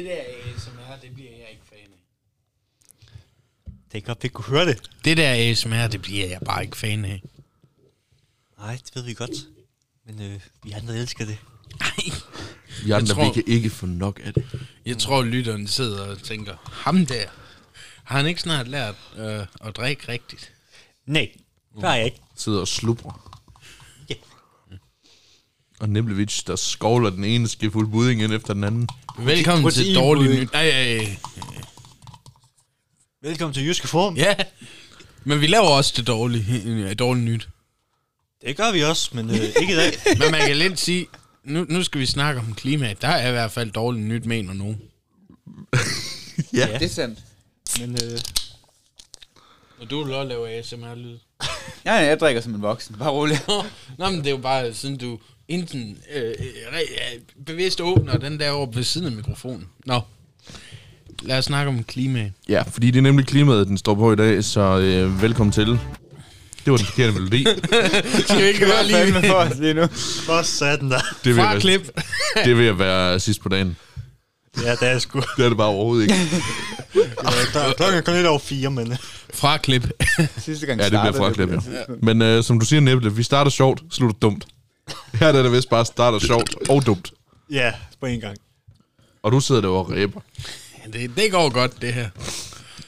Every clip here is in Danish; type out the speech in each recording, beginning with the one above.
Det der ASMR, det bliver jeg ikke fan af. Det er godt, vi kunne høre det. Det der ASMR, det bliver jeg bare ikke fan af. Nej, det ved vi godt. Men øh, vi andre elsker det. Nej. Vi andre, tror- vi kan ikke få nok af det. Jeg tror, lytteren sidder og tænker, ham der, har han ikke snart lært øh, at drikke rigtigt? Nej, det har jeg ikke. Sidder og slubrer. Og Nemlevich, der skovler den ene skefuld budding ind efter den anden. Velkommen til dårlig nyt. Nej, nej, Velkommen til Jyske Forum. ja. Men vi laver også det dårlige, dårlige nyt. Det gør vi også, men øh, ikke i dag. Men man kan lidt sige, nu, nu skal vi snakke om klimaet. Der er i hvert fald dårligt nyt, mener nogen. Ja. Ja. Det er sandt. Men øh, Og du vil også lave ASMR-lyd. Ja, jeg drikker som en voksen. Bare rolig. Nå, men det er jo bare, siden du enten øh, øh, re- øh, bevidst åbner den der over ved siden af mikrofonen. Nå, lad os snakke om klima. ja, fordi det er nemlig klimaet, den står på i dag, så øh, velkommen til. Det var den forkerte melodi. Skal vi ikke bare lige Fandme for os lige nu. hvor satan der. Det vil, fra være, klip? det vil være sidst på dagen. Ja, det er sgu. Det er det bare overhovedet ikke. Ja, klokken er lidt over fire, men... Fra klip. Sidste gang Ja, det bliver fra klip, ja. Men øh, som du siger, Nebble, vi starter sjovt, slutter dumt. Her er det vist bare starter sjovt og dumt. Ja, på en gang. Og du sidder derovre og ræber. Ja, det, det går godt, det her.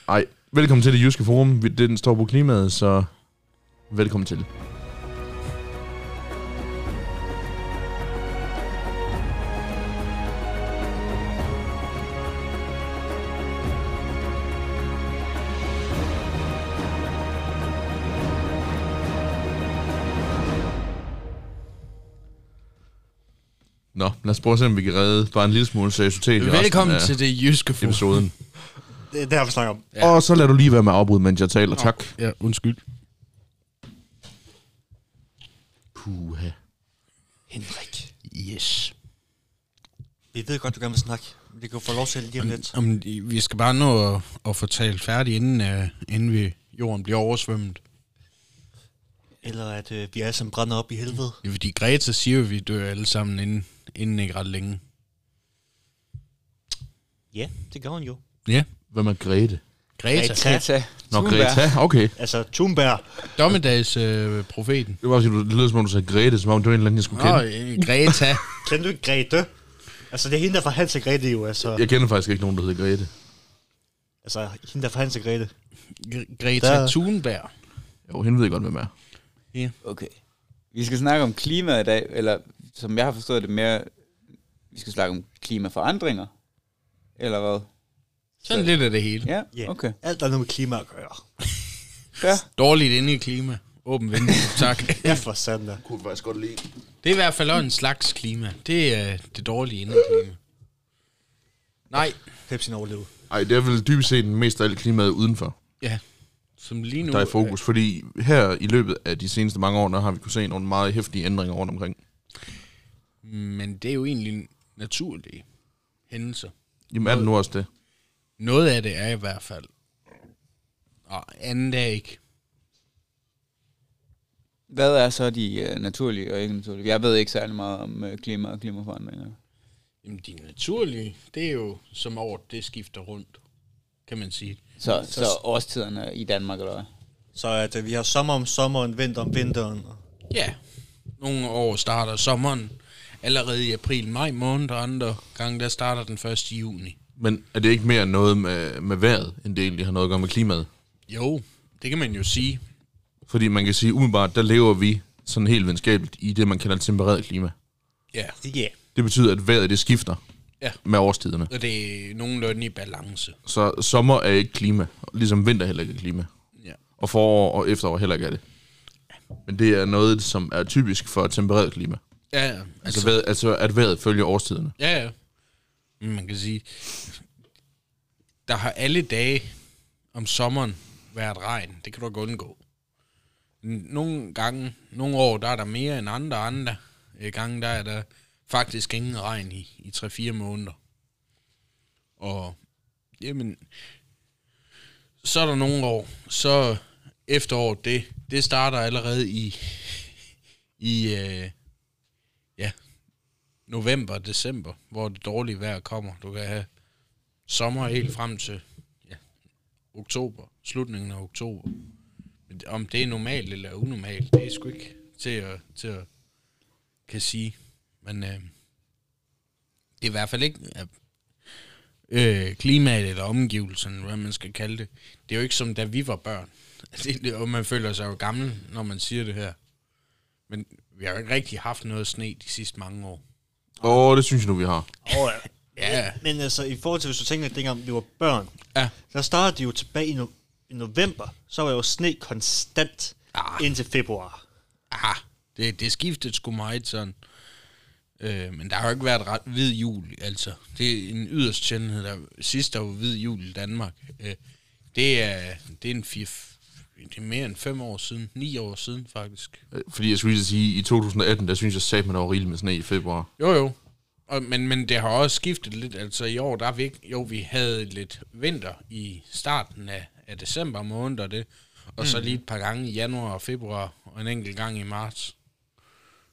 Ej, velkommen til det jyske forum. Vi- Den står på klimaet, så velkommen til. Nå, lad os prøve at se, om vi kan redde bare en lille smule seriøsitet i resten Velkommen af til det jyske forum. episoden. Det er det, her, vi snakker om. Ja. Og så lad du lige være med at afbryde, mens jeg taler. Tak. Ja, undskyld. Puha. Henrik. Yes. Vi ved godt, du gerne vil snakke. Vi kan få lov til lige om lidt. Om, vi skal bare nå at, at få talt færdigt, inden, uh, inden vi, jorden bliver oversvømmet. Eller at øh, vi alle sammen brænder op i helvede. Det er fordi Greta siger jo, at vi dør alle sammen inden, inden ikke ret længe. Ja, det gør hun jo. Ja, Hvem er Grete? Greta. Greta. Greta. Nå, Thunberg. Greta, okay. Altså, Thunberg. Dommedags øh, profeten. Det var også, det lød som om du sagde Grete, som om det var en eller anden, jeg skulle Nå, kende. øh, Greta. Kender du ikke Grete? Altså, det er hende, der får Hans og Grete jo. Altså, Jeg kender faktisk ikke nogen, der hedder Grete. altså hende, der får Hans og Grete. Gre- Greta Der- Thunberg. Jo, hende ved jeg godt, hvem er. Okay. Vi skal snakke om klima i dag, eller som jeg har forstået det mere, vi skal snakke om klimaforandringer. Eller hvad? Sådan lidt af det hele. Ja, Ja. okay. Alt, der er noget med klima at gøre. Ja. Dårligt inde i klima. Åben vindue, tak. Ja, for satan da. Kunne faktisk godt lide. Det er i hvert fald også en slags klima. Det er det dårlige indeklima. Nej, Pepsi overlevede. Ej, det er vel dybest set mest af alt klimaet udenfor, ja. Som lige nu... der er i fokus. Fordi her i løbet af de seneste mange år, der har vi kunne se nogle meget hæftige ændringer rundt omkring. Øh, men det er jo egentlig naturlige hændelser. Jamen er det nu også det? Noget af det er i hvert fald. Og andet er ikke. Hvad er så de uh, naturlige og ikke naturlige? Jeg ved ikke særlig meget om uh, klima og klimaforandringer. Jamen, de naturlige, det er jo som året, det skifter rundt, kan man sige. Så, så årstiderne i Danmark, eller hvad? Så at øh, vi har sommer om sommeren, vinter om vinteren. Ja, nogle år starter sommeren allerede i april-maj måned, og andre gange, der starter den 1. juni. Men er det ikke mere noget med, med vejret, end det egentlig har noget at gøre med klimaet? Jo, det kan man jo sige. Fordi man kan sige, umiddelbart, der lever vi sådan helt venskabeligt i det, man kalder et tempereret klima. Ja, Ja. Det betyder, at vejret det skifter Ja. med årstiderne. og det er nogenlunde i balance. Så sommer er ikke klima, ligesom vinter heller ikke er klima. Ja. Og forår og efterår heller ikke er det. Men det er noget, som er typisk for et tempereret klima. Ja, ja, Altså, vejret, altså at vejret følger årstiderne. ja, ja. Men Man kan sige, der har alle dage om sommeren været regn. Det kan du ikke undgå. Nogle gange, nogle år, der er der mere end andre andre. Øh, gange, der er der faktisk ingen regn i, i 3-4 måneder. Og jamen, så er der nogle år, så efteråret, det, det starter allerede i, i øh, november og december, hvor det dårlige vejr kommer. Du kan have sommer helt frem til ja, oktober, slutningen af oktober. Men om det er normalt eller unormalt, det er sgu ikke til at, til at kan sige. Men øh, det er i hvert fald ikke øh, klimaet eller omgivelserne, hvad man skal kalde det. Det er jo ikke som da vi var børn. Det, og man føler sig jo gammel, når man siger det her. Men vi har jo ikke rigtig haft noget sne de sidste mange år. Åh, oh, det synes jeg nu, vi har. Oh, ja. Ja, Men altså, i forhold til, hvis du tænker, at dengang vi var børn, ja. der startede det jo tilbage i, no- i november, så var jo sne konstant Ah. indtil februar. Ah, det, det skiftede sgu meget sådan. Øh, men der har jo ikke været ret hvid jul, altså. Det er en yderst sjældenhed. Der, sidst der var hvid jul i Danmark. Øh, det, er, det er en fire, det er mere end fem år siden. Ni år siden, faktisk. Øh, Fordi jeg skulle lige sige, i 2018, der synes jeg sat man var rigeligt med sne i februar. Jo, jo. Og, men, men det har også skiftet lidt. Altså i år, der er vi ikke, jo, vi havde lidt vinter i starten af, af december måned og det. Og så lige et par gange i januar og februar, og en enkelt gang i marts.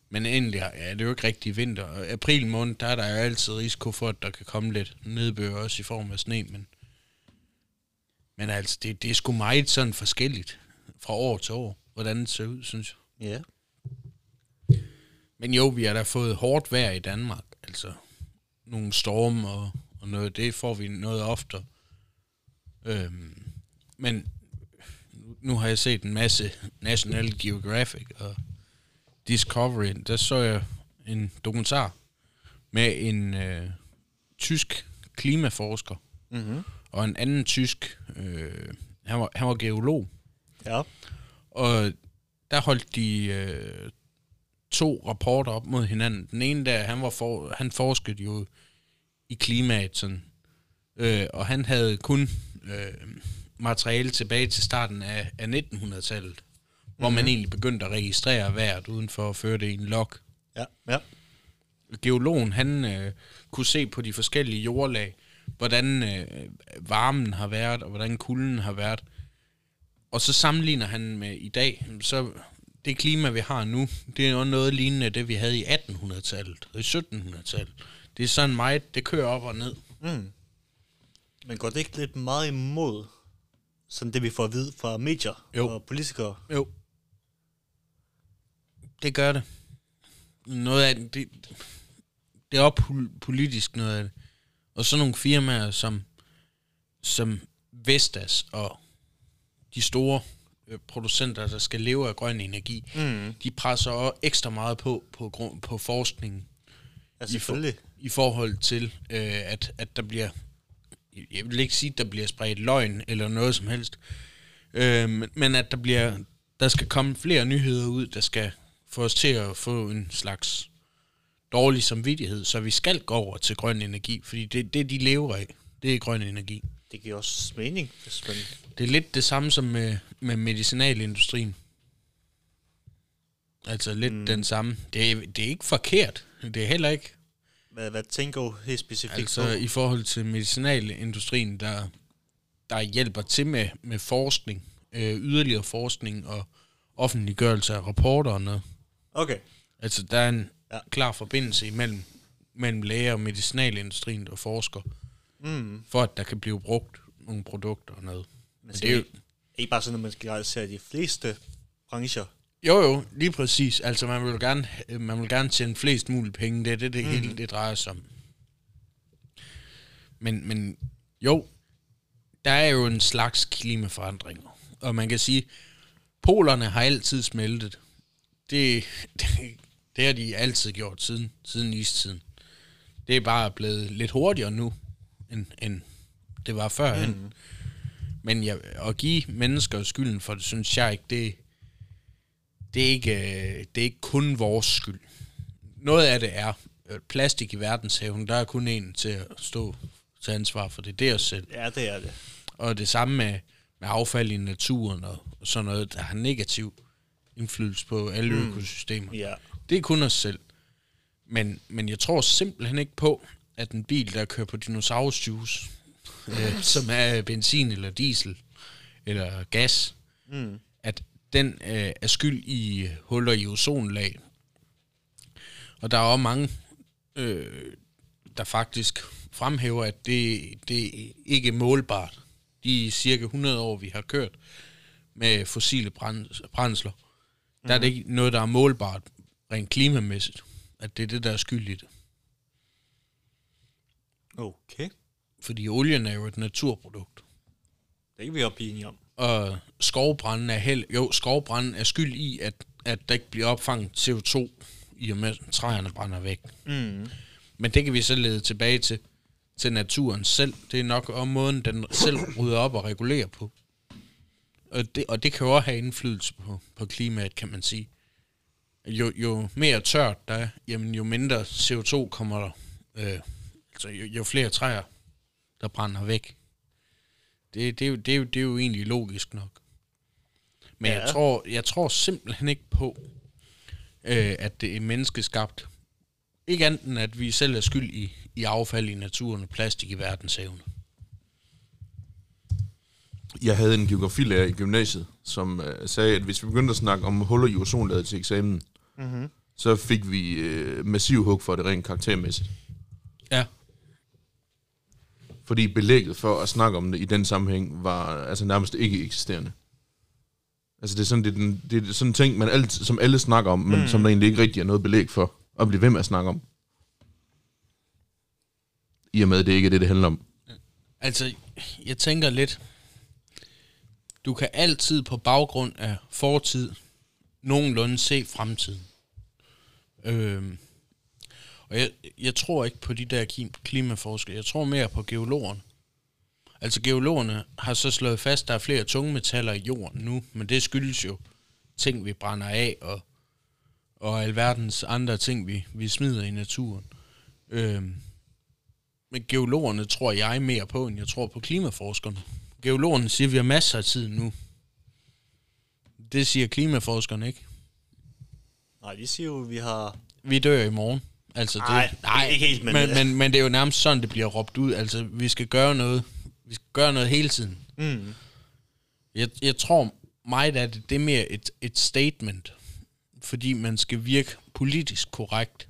Men endelig er ja, det er jo ikke rigtig vinter. Og april måned, der er der jo altid risiko for, at der kan komme lidt nedbør også i form af sne. Men, men altså, det, det er sgu meget sådan forskelligt fra år til år, hvordan det ser ud, synes jeg. Ja. Men jo, vi har da fået hårdt vejr i Danmark. Altså, nogle storme og, og noget, det får vi noget oftere. Øhm, men nu, nu har jeg set en masse National Geographic og Discovery. Der så jeg en dokumentar med en øh, tysk klimaforsker Mm-hmm. Og en anden tysk, øh, han, var, han var geolog. Ja. Og der holdt de øh, to rapporter op mod hinanden. Den ene der, han, var for, han forskede jo i klimaet sådan, øh, og han havde kun øh, materiale tilbage til starten af, af 1900-tallet, mm-hmm. hvor man egentlig begyndte at registrere vejret uden for at føre det i en log. Ja. Ja. Geologen, han øh, kunne se på de forskellige jordlag, hvordan øh, varmen har været, og hvordan kulden har været. Og så sammenligner han med i dag, så det klima, vi har nu, det er noget lignende det, vi havde i 1800-tallet og i 1700-tallet. Det er sådan meget, det kører op og ned. Mm. Men går det ikke lidt meget imod sådan det, vi får at vide fra medier Jo. og politikere? Jo. Det gør det. Noget af det, det, er også pol- politisk noget af det. Og så nogle firmaer som, som Vestas og de store øh, producenter, der skal leve af grøn energi, Mm. de presser også ekstra meget på på, grund, på forskningen Ja, i, for, i forhold til, øh, at, at der bliver, jeg vil ikke sige, at der bliver spredt løgn eller noget som helst, øh, men, men at der bliver, der skal komme flere nyheder ud, der skal få os til at få en slags dårlig samvittighed, så vi skal gå over til grøn energi, fordi det, det de lever af, det er grøn energi. Det giver også mening, hvis man... Det er lidt det samme som med, med medicinalindustrien. Altså lidt mm. den samme. Det er, det er ikke forkert. Det er heller ikke Hvad, hvad tænker du helt specifikt Altså på? i forhold til medicinalindustrien, der, der hjælper til med, med forskning, øh, yderligere forskning og offentliggørelse af rapporter og noget. Okay. Altså der er en Ja. klar forbindelse imellem mellem læger og medicinalindustrien, der forsker, Mm. for at der kan blive brugt nogle produkter og noget. Men Men det er jo, Ikke bare sådan, at man skal se de fleste brancher. jo jo, lige præcis. Altså man vil gerne, man vil gerne tjene flest mulige penge. Det er det, det mm. hele det drejer sig om. Men, men jo, der er jo en slags klimaforandring. Og man kan sige, polerne har altid smeltet. Det, det, det har de altid gjort siden, siden istiden. Det er bare blevet lidt hurtigere nu, end, end det var førhen. Mm. Men jeg, at give mennesker skylden for det, synes jeg ikke, det, det, er ikke, øh, det er ikke kun vores skyld. Noget af det er øh, plastik i verdenshaven. Der er kun en til at stå til ansvar for det. Det er os selv. Ja, det er det. Og det samme med, med affald i naturen og sådan noget, der har negativ indflydelse på alle mm. økosystemer. Ja. Det er kun os selv. Men, men jeg tror simpelthen ikke på, at en bil, der kører på dinosaurusjuice, øh, som er benzin eller diesel eller gas, Mm. at den øh, er skyld i huller i ozonlag. Og der er også mange, øh, der faktisk fremhæver, at det, det ikke er målbart. De cirka 100 år, vi har kørt med fossile brænds- brændsler, der er det ikke noget, der er målbart rent klimamæssigt. At det er det, der er skyld i det. Okay. Fordi olien er jo et naturprodukt. Det kan vi også blive enige om. Og skovbranden er held, jo, skovbranden er skyld i, at, at der ikke bliver opfanget CO2, i og med at træerne brænder væk. Mm. Men det kan vi så lede tilbage til, til naturen selv. Det er nok om måden, den selv rydder op og regulerer på. Og det, og det kan jo også have indflydelse på, på klimaet, kan man sige. Jo, jo mere tørt der er, jamen jo mindre CO2 kommer der. Øh, altså jo, jo flere træer, der brænder væk. Det, det, er jo, det, er jo, det er jo egentlig logisk nok. Men ja. Jeg, tror, jeg tror simpelthen ikke på, øh, at det er menneskeskabt. Ikke andet end, at vi selv er skyld i, i affald i naturen og plastik i verdenshavene. Jeg havde en geografilærer i gymnasiet, som øh, sagde, at hvis vi begyndte at snakke om huller i ozonlaget til eksamen, Mm-hmm. så fik vi øh, massiv hug for det rent karaktermæssigt. Ja. Fordi belægget for at snakke om det i den sammenhæng var altså nærmest ikke eksisterende. Altså det er sådan, det er, den, det er sådan en ting, man altid, som alle snakker om, men Mm. som der egentlig ikke rigtig er noget belæg for at blive ved med at snakke om. I og med, at det ikke er det, det handler om. Altså, jeg tænker lidt, du kan altid på baggrund af fortid nogenlunde se fremtiden. Øhm, og jeg, jeg tror ikke på de der klimaforskere. Jeg tror mere på geologerne. Altså geologerne har så slået fast, at der er flere tungmetaller i jorden nu, men det skyldes jo ting, vi brænder af, og, og alverdens andre ting, vi, vi smider i naturen. Øhm, men geologerne tror jeg mere på, end jeg tror på klimaforskerne. Geologerne siger, at vi har masser af tid nu. Det siger klimaforskerne ikke. Nej, de siger jo, at vi har... Vi dør i morgen. Altså det, Nej, ikke helt, men- men, men, men det er jo nærmest sådan, det bliver råbt ud. Altså, vi skal gøre noget. Vi skal gøre noget hele tiden. Mm. Jeg, jeg tror meget, at det, det er mere et, et statement, fordi man skal virke politisk korrekt.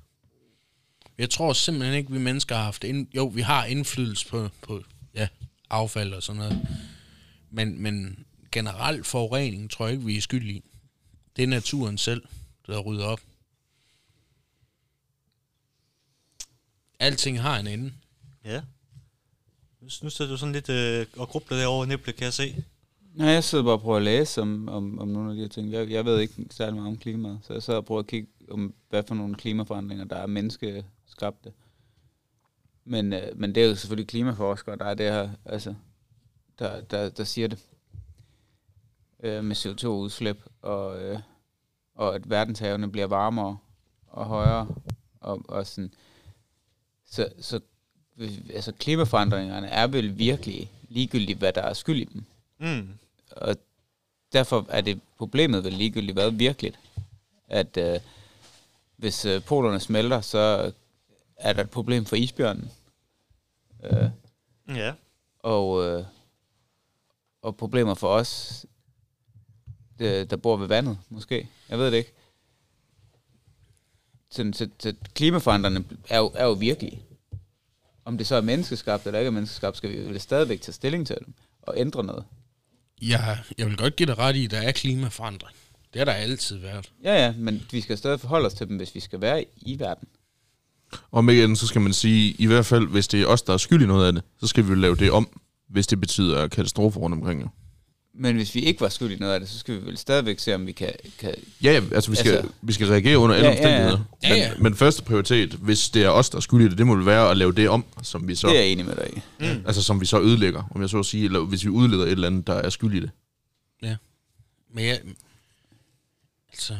Jeg tror simpelthen ikke, vi mennesker har haft... Ind, jo, vi har indflydelse på, på ja, affald og sådan noget. Men, men generelt forurening tror jeg ikke, vi er skyld i. Det er naturen selv, der rydder op. Alting har en ende. Ja. Nu, sidder du sådan lidt øh, og grubler derovre i næblet, kan jeg se. Nej, jeg sidder bare og prøver at læse om, om, om nogle af de her ting. Jeg, jeg ved ikke særlig meget om klimaet, så jeg sidder og prøver at kigge om, hvad for nogle klimaforandringer, der er menneskeskabte. Men, øh, men det er jo selvfølgelig klimaforskere, der er det her, altså, der, der, der siger det. Øh, med CO2-udslip, og, øh, og at verdenshavene bliver varmere og højere. Og, og sådan. Så, så altså, klimaforandringerne er vel virkelig ligegyldigt, hvad der er skyld i dem. Mm. Og derfor er det problemet vel ligegyldigt hvad virkeligt. At øh, hvis øh, polerne smelter, så er der et problem for isbjørnen. Øh, Ja. og, øh, og problemer for os, der, der bor ved vandet, måske. Jeg ved det ikke. Så, så, så klimaforandrene er jo, er jo virkelige. Om det så er menneskeskabt eller ikke er menneskeskabt, skal vi jo stadigvæk tage stilling til dem og ændre noget. Ja, jeg vil godt give dig ret i, at der er klimaforandring. Det har der altid været. Ja, ja, men vi skal stadig forholde os til dem, hvis vi skal være i verden. Og med igen, så skal man sige, i hvert fald, hvis det er os, der er skyld i noget af det, så skal vi jo lave det om, hvis det betyder katastrofer rundt omkring. Men hvis vi ikke var skyld i noget af det, så skal vi vel stadigvæk se, om vi kan... kan Ja, ja, altså vi skal, Altså- vi skal reagere under alle Ja, ja, ja. omstændigheder. Ja, ja. Men, men første prioritet, hvis det er os, der er skyld i det, det må vel være at lave det om, som vi så, det er jeg enig med dig i. Mm. altså, som vi så ødelægger, om jeg så at sige, eller hvis vi udleder et eller andet, der er skyld i det. Men jeg, altså,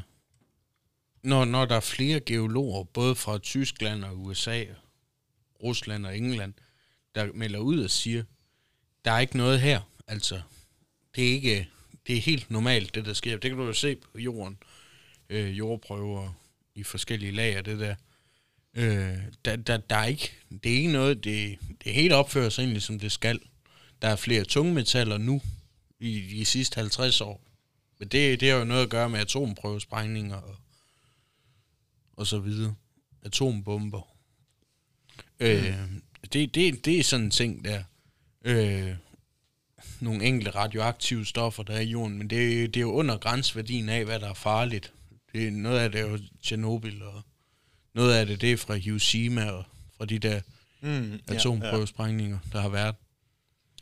når, når der er flere geologer, både fra Tyskland og USA, Rusland og England, der melder ud og siger, der er ikke noget her, altså, det er ikke, det er helt normalt, det der sker. Det kan du jo se på jorden, øh, jordprøver i forskellige lag af det der. Øh, der, der, der er ikke, det er ikke noget, det, det helt opfører sig egentlig, som det skal. Der er flere tungmetaller nu, i de sidste 50 år. Men det, det har jo noget at gøre med atomprøvesprængninger og, og så videre. Atombomber. Øh, det, det, det er sådan en ting der. Øh, nogle enkelte radioaktive stoffer, der er i jorden, men det, det er jo under grænsværdien af, hvad der er farligt. Det noget af det er jo Tjernobyl, og noget af det, det er fra Hiroshima, og fra de der Mm, atomprøvesprængninger, der har været.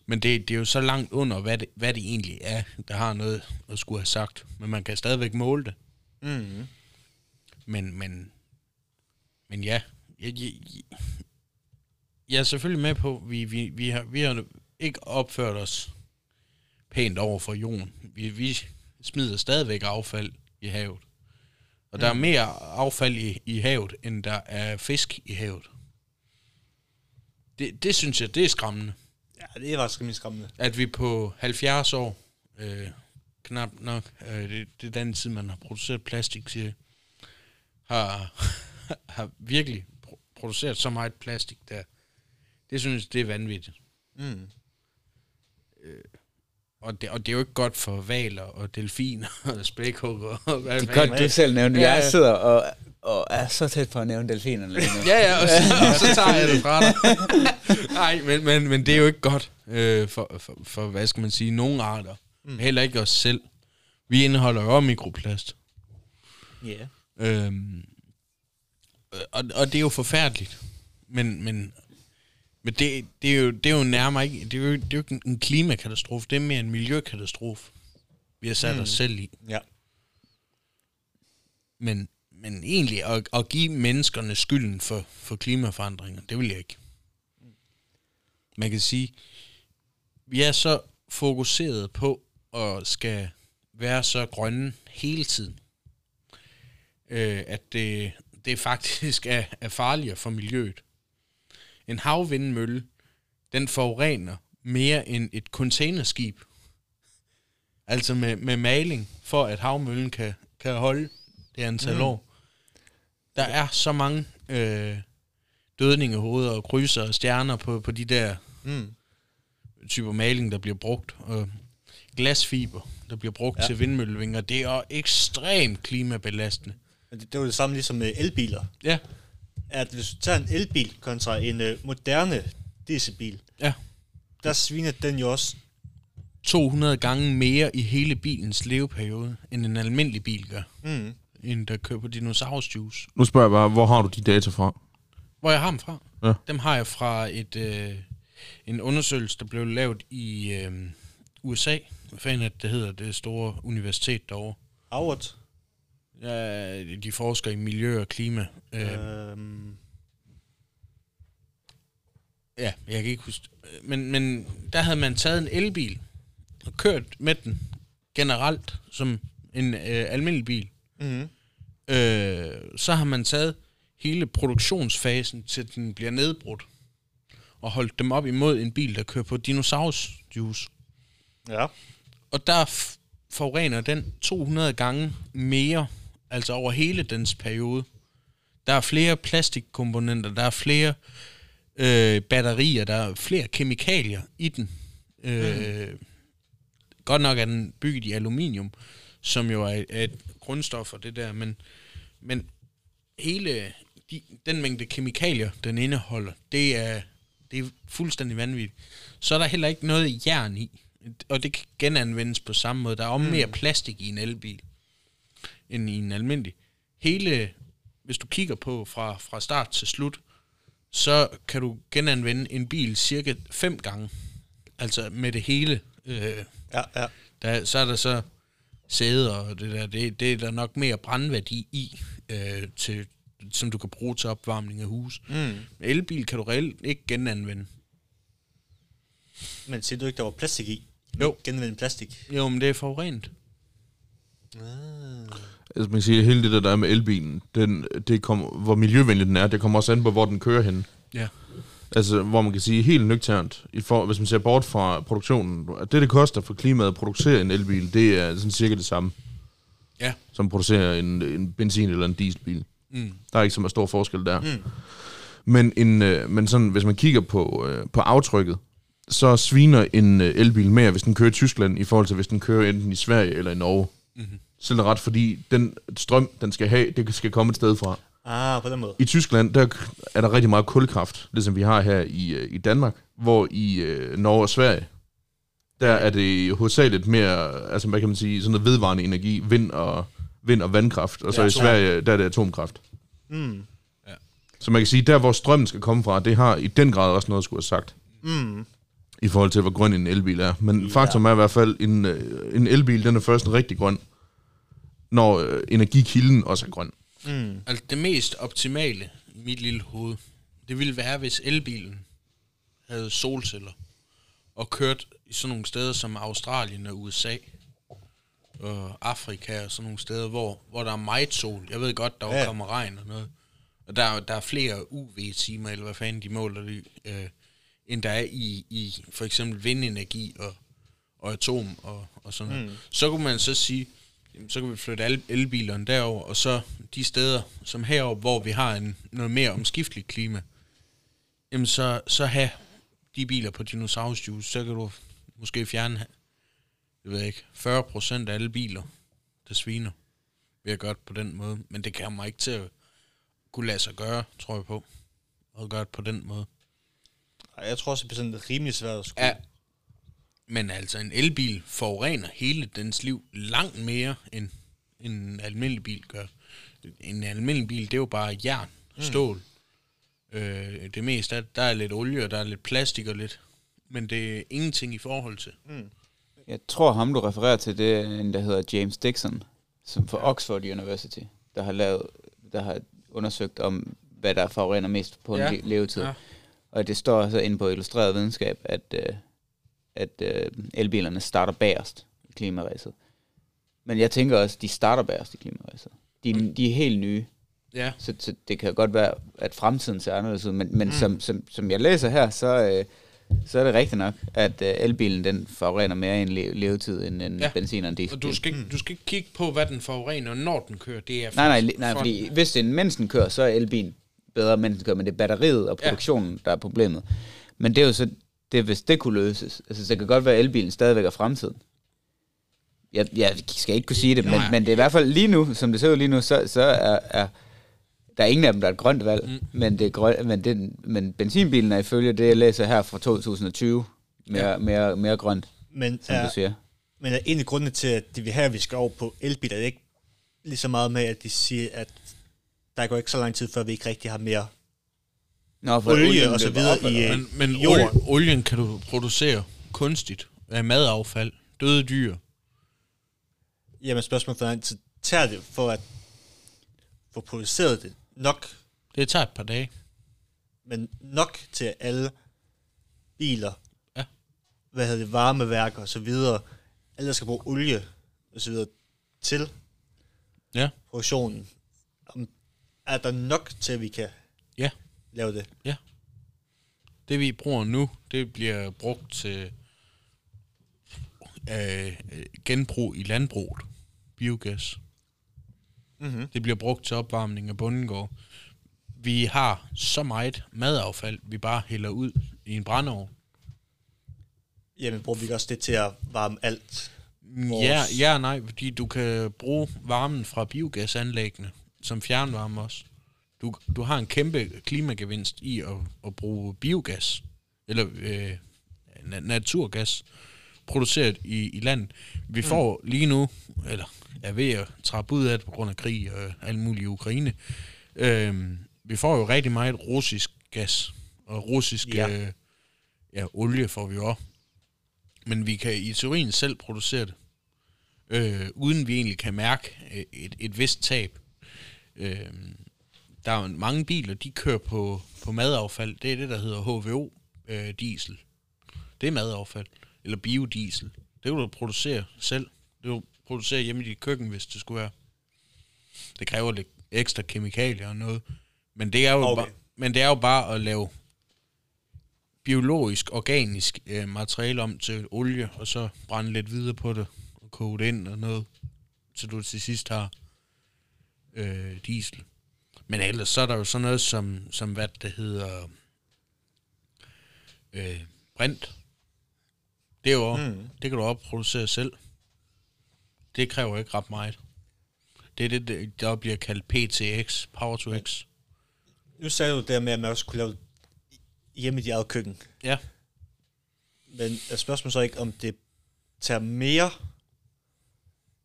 Men det, det er jo så langt under, hvad det, hvad det egentlig er, der har noget at skulle have sagt. Men man kan stadigvæk måle det. Ja. Mm. Men, men, men ja, jeg, jeg, jeg er selvfølgelig med på, vi, vi, vi, har, vi har ikke opført os pænt over for jorden. Vi, vi smider stadigvæk affald i havet. Og der er mere affald i, i havet, end der er fisk i havet. Det, det synes jeg, det er skræmmende. Ja, det er faktisk rimelig skræmmende. At vi på 70 år, øh, knap nok, øh, det, det er den tid, man har produceret plastik, siger har, har virkelig pro- produceret så meget plastik der. Det synes jeg, det er vanvittigt. Mm. Og det, og det er jo ikke godt for valer og delfiner og spækhugger. Og hvad Det er godt, du selv nævnte. Ja, Jeg ja. sidder og, og er så tæt på at nævne delfinerne lige nu. Ja, ja, og så, og så tager jeg det fra dig. Nej, men, men, men det er jo ikke godt øh, for, for, for, hvad skal man sige, nogle arter. Mm. Heller ikke os selv. Vi indeholder jo mikroplast. Ja. Øhm, og, og det er jo forfærdeligt. Men, men, men det, det, er jo, det er jo nærmere ikke, det er jo, det er jo ikke en klimakatastrofe, det er mere en miljøkatastrofe, vi har sat mm. os selv i. Ja. Men, men egentlig at, at give menneskerne skylden for, for klimaforandringer, det vil jeg ikke. Man kan sige, vi er så fokuseret på at skal være så grønne hele tiden, øh, at det, det faktisk er, er farligere for miljøet. En havvindmølle, den forurener mere end et containerskib. Altså med, med maling, for at havmøllen kan, kan holde det antal mm. år. Der er så mange øh, dødningehoveder og krydser og stjerner på, på de der Mm. typer maling, der bliver brugt. Og glasfiber, der bliver brugt ja. Til vindmøllevinger. Det er ekstremt klimabelastende. Det, det var det samme ligesom med elbiler. Ja, At hvis du tager en elbil kontra en uh, moderne dieselbil, ja. der sviner den jo også 200 gange mere i hele bilens leveperiode, end en almindelig bil gør. mm, En, der kører på dinosaurusjuice. Nu spørger jeg bare, hvor har du de data fra? Hvor jeg har dem fra? Ja. Dem har jeg fra et, øh, en undersøgelse, der blev lavet i øh, USA. Hvad fanden er det, det hedder? Det store universitet derovre. Howard. Ja, de forsker i miljø og klima. Øh, Øhm, Ja, jeg kan ikke huske. Men, men der havde man taget en elbil og kørt med den generelt som en øh, almindelig bil. mm, Øh, så har man taget hele produktionsfasen til den bliver nedbrudt og holdt dem op imod en bil, der kører på dinosaurusjuice. ja. Og der forurener den 200 gange mere, altså over hele dens periode. Der er flere plastikkomponenter, der er flere øh, batterier, der er flere kemikalier i den. Øh, Godt nok er den bygget i aluminium, som jo er, er et grundstof for det der, men, men hele de, den mængde kemikalier, den indeholder, det er, det er fuldstændig vanvittigt. Så er der heller ikke noget jern i, og det kan genanvendes på samme måde. Der er også mere plastik i en elbil, end i en almindelig. Hele, hvis du kigger på fra, fra start til slut, så kan du genanvende en bil cirka fem gange. Altså med det hele. Øh, Ja, ja. der, så er der så sæder og det der. Det, det er der nok mere brandværdi i, øh, til, som du kan bruge til opvarmning af hus. Mm. Elbil kan du reelt ikke genanvende. Men siger du ikke, der var plastik i? Jo. Genvende plastik. Jo, men det er forurenet. Altså man kan sige, hele det der, der er med elbilen, den, det kom, hvor miljøvenlig den er, det kommer også an på, hvor den kører hen. Ja. Altså, hvor man kan sige helt nøgternt, i for, hvis man ser bort fra produktionen, at det, det koster for klimaet at producere en elbil, det er sådan cirka det samme, Ja. som at producere en, en benzin- eller en dieselbil. Mm. Der er ikke så meget stor forskel der. Mm. Men, en, øh, men sådan, hvis man kigger på, øh, på aftrykket, så sviner en øh, elbil mere, hvis den kører i Tyskland, i forhold til hvis den kører enten i Sverige eller i Norge. Mm-hmm. Selv ret, fordi den strøm, den skal have, det skal komme et sted fra. Ah, på den måde. I Tyskland, der er der rigtig meget kulkraft, ligesom vi har her i, øh, i Danmark, hvor i øh, Norge og Sverige, der er det hovedsageligt mere, altså hvad kan man sige, sådan noget vedvarende energi, vind og, vind og vandkraft, og så Ja, i. Sverige, der er det atomkraft. Mm. Så man kan sige, der hvor strømmen skal komme fra, det har i den grad også noget at skulle have sagt, Mm. i forhold til, hvor grøn en elbil er. Men ja. faktum er i hvert fald, en, øh, en elbil, den er først en rigtig grøn, når øh, energikilden også er grøn. Mm. Altså det mest optimale i mit lille hoved, det ville være, hvis elbilen havde solceller og kørt i sådan nogle steder som Australien og USA og Afrika og sådan nogle steder, hvor, hvor der er meget sol. Jeg ved godt, der Ja. kommer regn og noget. Og der, er- der er flere UV-timer, eller hvad fanden de måler det, øh, end der er i, i for eksempel vindenergi og, og atom og, og sådan noget. Mm. Så kunne man så sige, jamen, så kan vi flytte alle elbilerne derover, og så de steder, som herover, hvor vi har en, noget mere omskifteligt klima, jamen så, så have de biler på dinosaurusjuice, så kan du måske fjerne, jeg ved ikke, 40 procent af alle biler, der sviner, ved at gøre det på den måde. Men det kan mig ikke til at kunne lade sig gøre, tror jeg på, at gøre det på den måde. Jeg tror også, det er sådan rimelig svært at skulle. Ja, men altså en elbil forurener hele dens liv langt mere, end en almindelig bil gør. En almindelig bil, det er jo bare jern, stål. Mm. Øh, det meste af, der er lidt olie, og der er lidt plastik og lidt, men det er ingenting i forhold til. Jeg tror ham, du refererer til, det er en, der hedder James Dixon, som for Oxford University, der har lavet, der har undersøgt om, hvad der forurener mest på Ja. en le- levetid. Ja. Og det står så inde på Illustreret Videnskab, at, øh, at øh, elbilerne starter bagerst i klimaræset. Men jeg tænker også, de starter bagerst i klimaræset. De, de er helt nye, Ja, så, så det kan godt være, at fremtiden ser anderledes ud. Men, men mm. som, som, som jeg læser her, så, øh, så er det rigtigt nok, at øh, elbilen den forurener mere i en le- levetid end en Ja. benzin og en diesel. og du skal, ikke, du skal ikke kigge på, hvad den forurener, når den kører. Det er Nej, nej, nej for- fordi hvis det er en mens den kører, så er elbilen bedre, mens den kører, men det er batteriet og produktionen, ja. der er problemet. Men det er jo så, det, hvis det kunne løses. Altså, så det kan godt være, at elbilen stadigvæk er fremtiden. Jeg, jeg skal ikke kunne sige det, men, men det er i hvert fald lige nu, som det ser ud lige nu, så, så er, er der er ingen af dem, der er et grønt valg, mm. men, det er grøn, men, det, men benzinbilen er ifølge det, jeg læser her fra 2020, mere, ja. mere, mere grønt, Men som er, du siger. men er en af grundene til, at de vil have, at vi skal over på elbiler, er det ikke lige så meget med, at de siger, at der går ikke så lang tid, før vi ikke rigtig har mere Nå, for olie olien og så videre op, i, øh, Men, men i jorden. olie, olien kan du producere kunstigt af madaffald, døde dyr. Jamen spørgsmålet er, så tager det for at få produceret det nok, Det tager et par dage. men nok til alle biler, Ja. hvad hedder det, varmeværker og så videre, alle skal bruge olie og så videre til Ja. produktionen. Er der nok til, at vi kan Ja. Lave det? Det vi bruger nu, det bliver brugt til øh, øh, genbrug i landbruget. Biogas. Mm-hmm. Det bliver brugt til opvarmning af bundegård. Vi har så meget madaffald, vi bare hælder ud i en brændeovn. Jamen bruger vi ikke også det til at varme alt? Vores- Ja, ja nej, fordi du kan bruge varmen fra biogasanlæggene som fjernvarme også. Du, du har en kæmpe klimagevinst i at, at bruge biogas, eller øh, na- naturgas, produceret i, i landet. Vi får lige nu, eller er ved at trappe ud af det på grund af krig og alt muligt i Ukraine, øh, vi får jo rigtig meget russisk gas, og russisk Ja. Øh, ja, olie får vi jo også. Men vi kan i teorien selv producere det, øh, uden vi egentlig kan mærke øh, et, et vist tab. Øh, der er mange biler, de kører på, på madaffald. Det er det, der hedder HVO-diesel. det er madaffald. Eller biodiesel. Det kan du producere selv. Det kan du producere hjemme i dit køkken, hvis det skulle være. Det kræver lidt ekstra kemikalier og noget. Men det er jo, okay. bare, men det er jo bare at lave biologisk, organisk øh, materiale om til olie, og så brænde lidt videre på det, og koge det ind og noget, så du til sidst har øh, diesel. Men ellers så er der jo sådan noget som, som hvad det hedder, øh, brint. Det er jo, mm. det kan du også producere selv. Det kræver ikke ret meget. Det er det, det- der bliver kaldt PTX, Power to X. Nu sagde du det med, at man også kunne lave det hjemme i dit eget køkken. Ja. Men er spørgsmålet så ikke, om det tager mere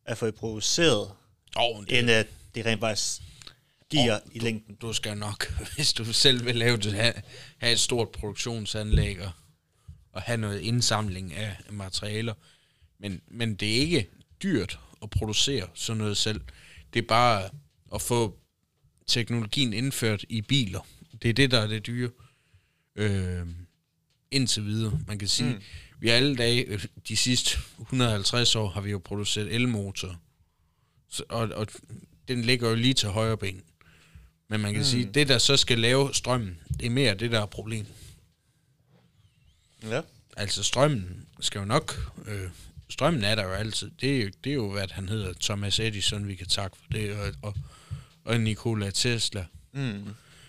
at få det produceret, Oh, end at det rent faktisk giver i længden. du skal nok, hvis du selv vil lave det, have, have et stort produktionsanlæg og, og have noget indsamling af materialer. Men, men det er ikke dyrt at producere sådan noget selv. Det er bare at få teknologien indført i biler. Det er det, der er det dyre. Øh, indtil videre. Man kan sige, mm. vi har alle dage, øh, de sidste 150 år, har vi jo produceret elmotor. Så, og, og den ligger jo lige til højre ben. Men man kan mm. sige, det der så skal lave strømmen, det er mere det, der er problem. Ja. Altså strømmen skal jo nok... Øh, strømmen er der jo altid. Det er jo, det er jo, hvad han hedder, Thomas Edison, vi kan takke for det, og, og, og Nikola Tesla. Mm. Er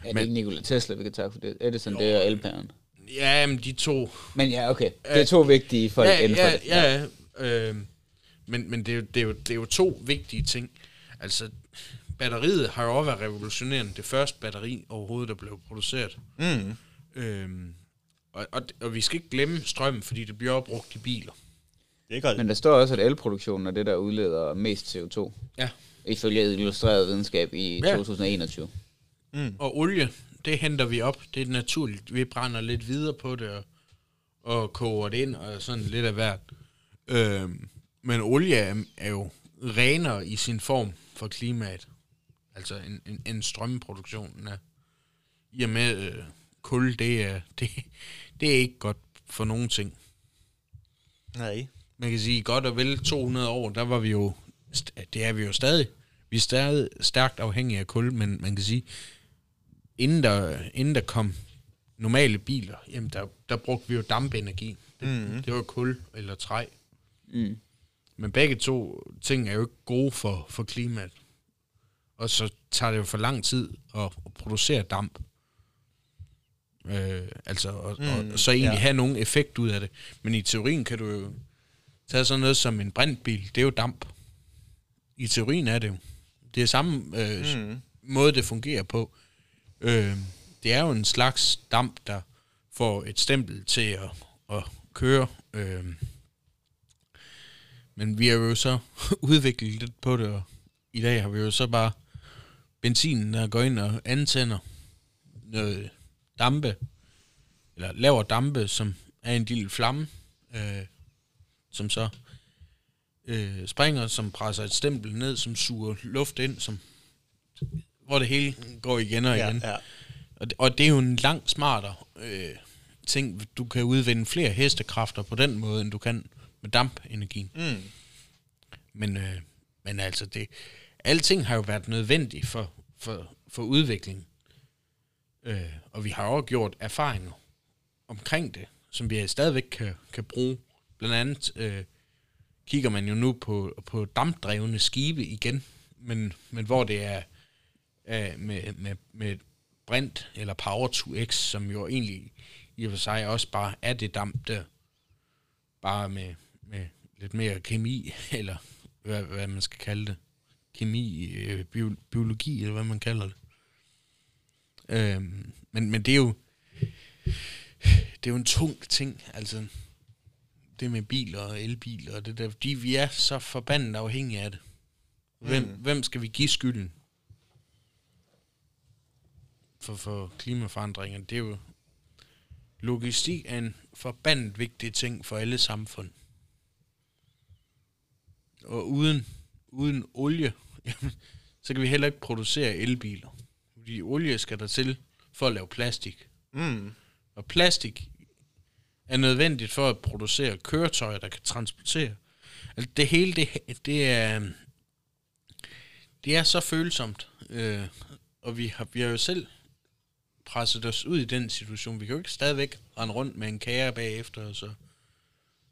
det Men- ikke Nikola Tesla, vi kan takke for det? Edison, det er elpæren. Ja, men de to... Men ja, okay. Det er to vigtige folk ja, inden for ja, det. ja, ja. Øh, men men det, er jo, det, er jo, det er jo to vigtige ting. Altså, batteriet har jo også været revolutionerende. Det første batteri overhovedet, der blev produceret. Mm. Øhm, og, og, og vi skal ikke glemme strømmen, fordi det bliver brugt i biler. Det er godt. Men der står også, at elproduktionen er det, der udleder mest CO2. Ja. Ifølge illustreret videnskab i Ja. 2021. Og olie, det henter vi op. Det er naturligt. Vi brænder lidt videre på det og, og koger det ind og sådan lidt af hvert. Øhm, men olie er, er jo renere i sin form for klimaet. Altså en, en, en strømproduktion af, i og med øh, kul, det er, det, det er ikke godt for nogen ting. Nej. man kan sige, godt og vel 200 år, der var vi jo, det er vi jo stadig, vi er stadig stærkt afhængige af kul, men man kan sige, inden der, inden der kom normale biler, jamen der, der brugte vi jo dampenergi. Det, mm. det var kul eller træ. Mm. Men begge to ting er jo ikke gode for, for klimaet. Og så tager det jo for lang tid at, at producere damp. Øh, altså, og, mm, og så egentlig ja. have nogen effekt ud af det. Men i teorien kan du jo tage sådan noget som en brintbil. Det er jo damp. I teorien er det jo. Det er samme øh, mm. måde, det fungerer på. Øh, det er jo en slags damp, der får et stempel til at, at køre. Øh, men vi har jo så udviklet lidt på det, og i dag har vi jo så bare benzinen, der går ind og antænder noget dampe, eller laver dampe, som er en lille flamme, øh, som så øh, springer, som presser et stempel ned, som suger luft ind, som, hvor det hele går igen og Ja, igen. ja. Og, det- og det er jo en langt smartere øh, ting. Du kan udvinde flere hestekræfter på den måde, end du kan med dampenergien. Mm. Men, øh, men altså, det, alting har jo været nødvendigt for, for, for udvikling. Øh, og vi har også gjort erfaringer omkring det, som vi stadigvæk kan, kan bruge. Blandt andet øh, kigger man jo nu på, på dampdrevne skibe igen, men, men hvor det er øh, med, med, med brint eller power to x, som jo egentlig i og for sig også bare er det damp der, bare med, med lidt mere kemi, eller hvad, hvad man skal kalde det. Kemi, øh, bio, biologi, eller hvad man kalder det. Øhm, men, men det er jo det er jo en tung ting, altså det med biler og elbiler og det der, fordi vi er så forbandet afhængige af det. Hvem, mm. hvem skal vi give skylden for, for klimaforandringer? Det er jo logistik er en forbandet vigtig ting for alle samfund. Og uden, uden olie, jamen, så kan vi heller ikke producere elbiler. Fordi olie skal der til for at lave plastik. Mm. Og plastik er nødvendigt for at producere køretøjer, der kan transportere. Altså det hele, det, det er det er så følsomt. Øh, og vi har, vi har jo selv presset os ud i den situation. Vi kan jo ikke stadigvæk rende rundt med en kære bagefter, og så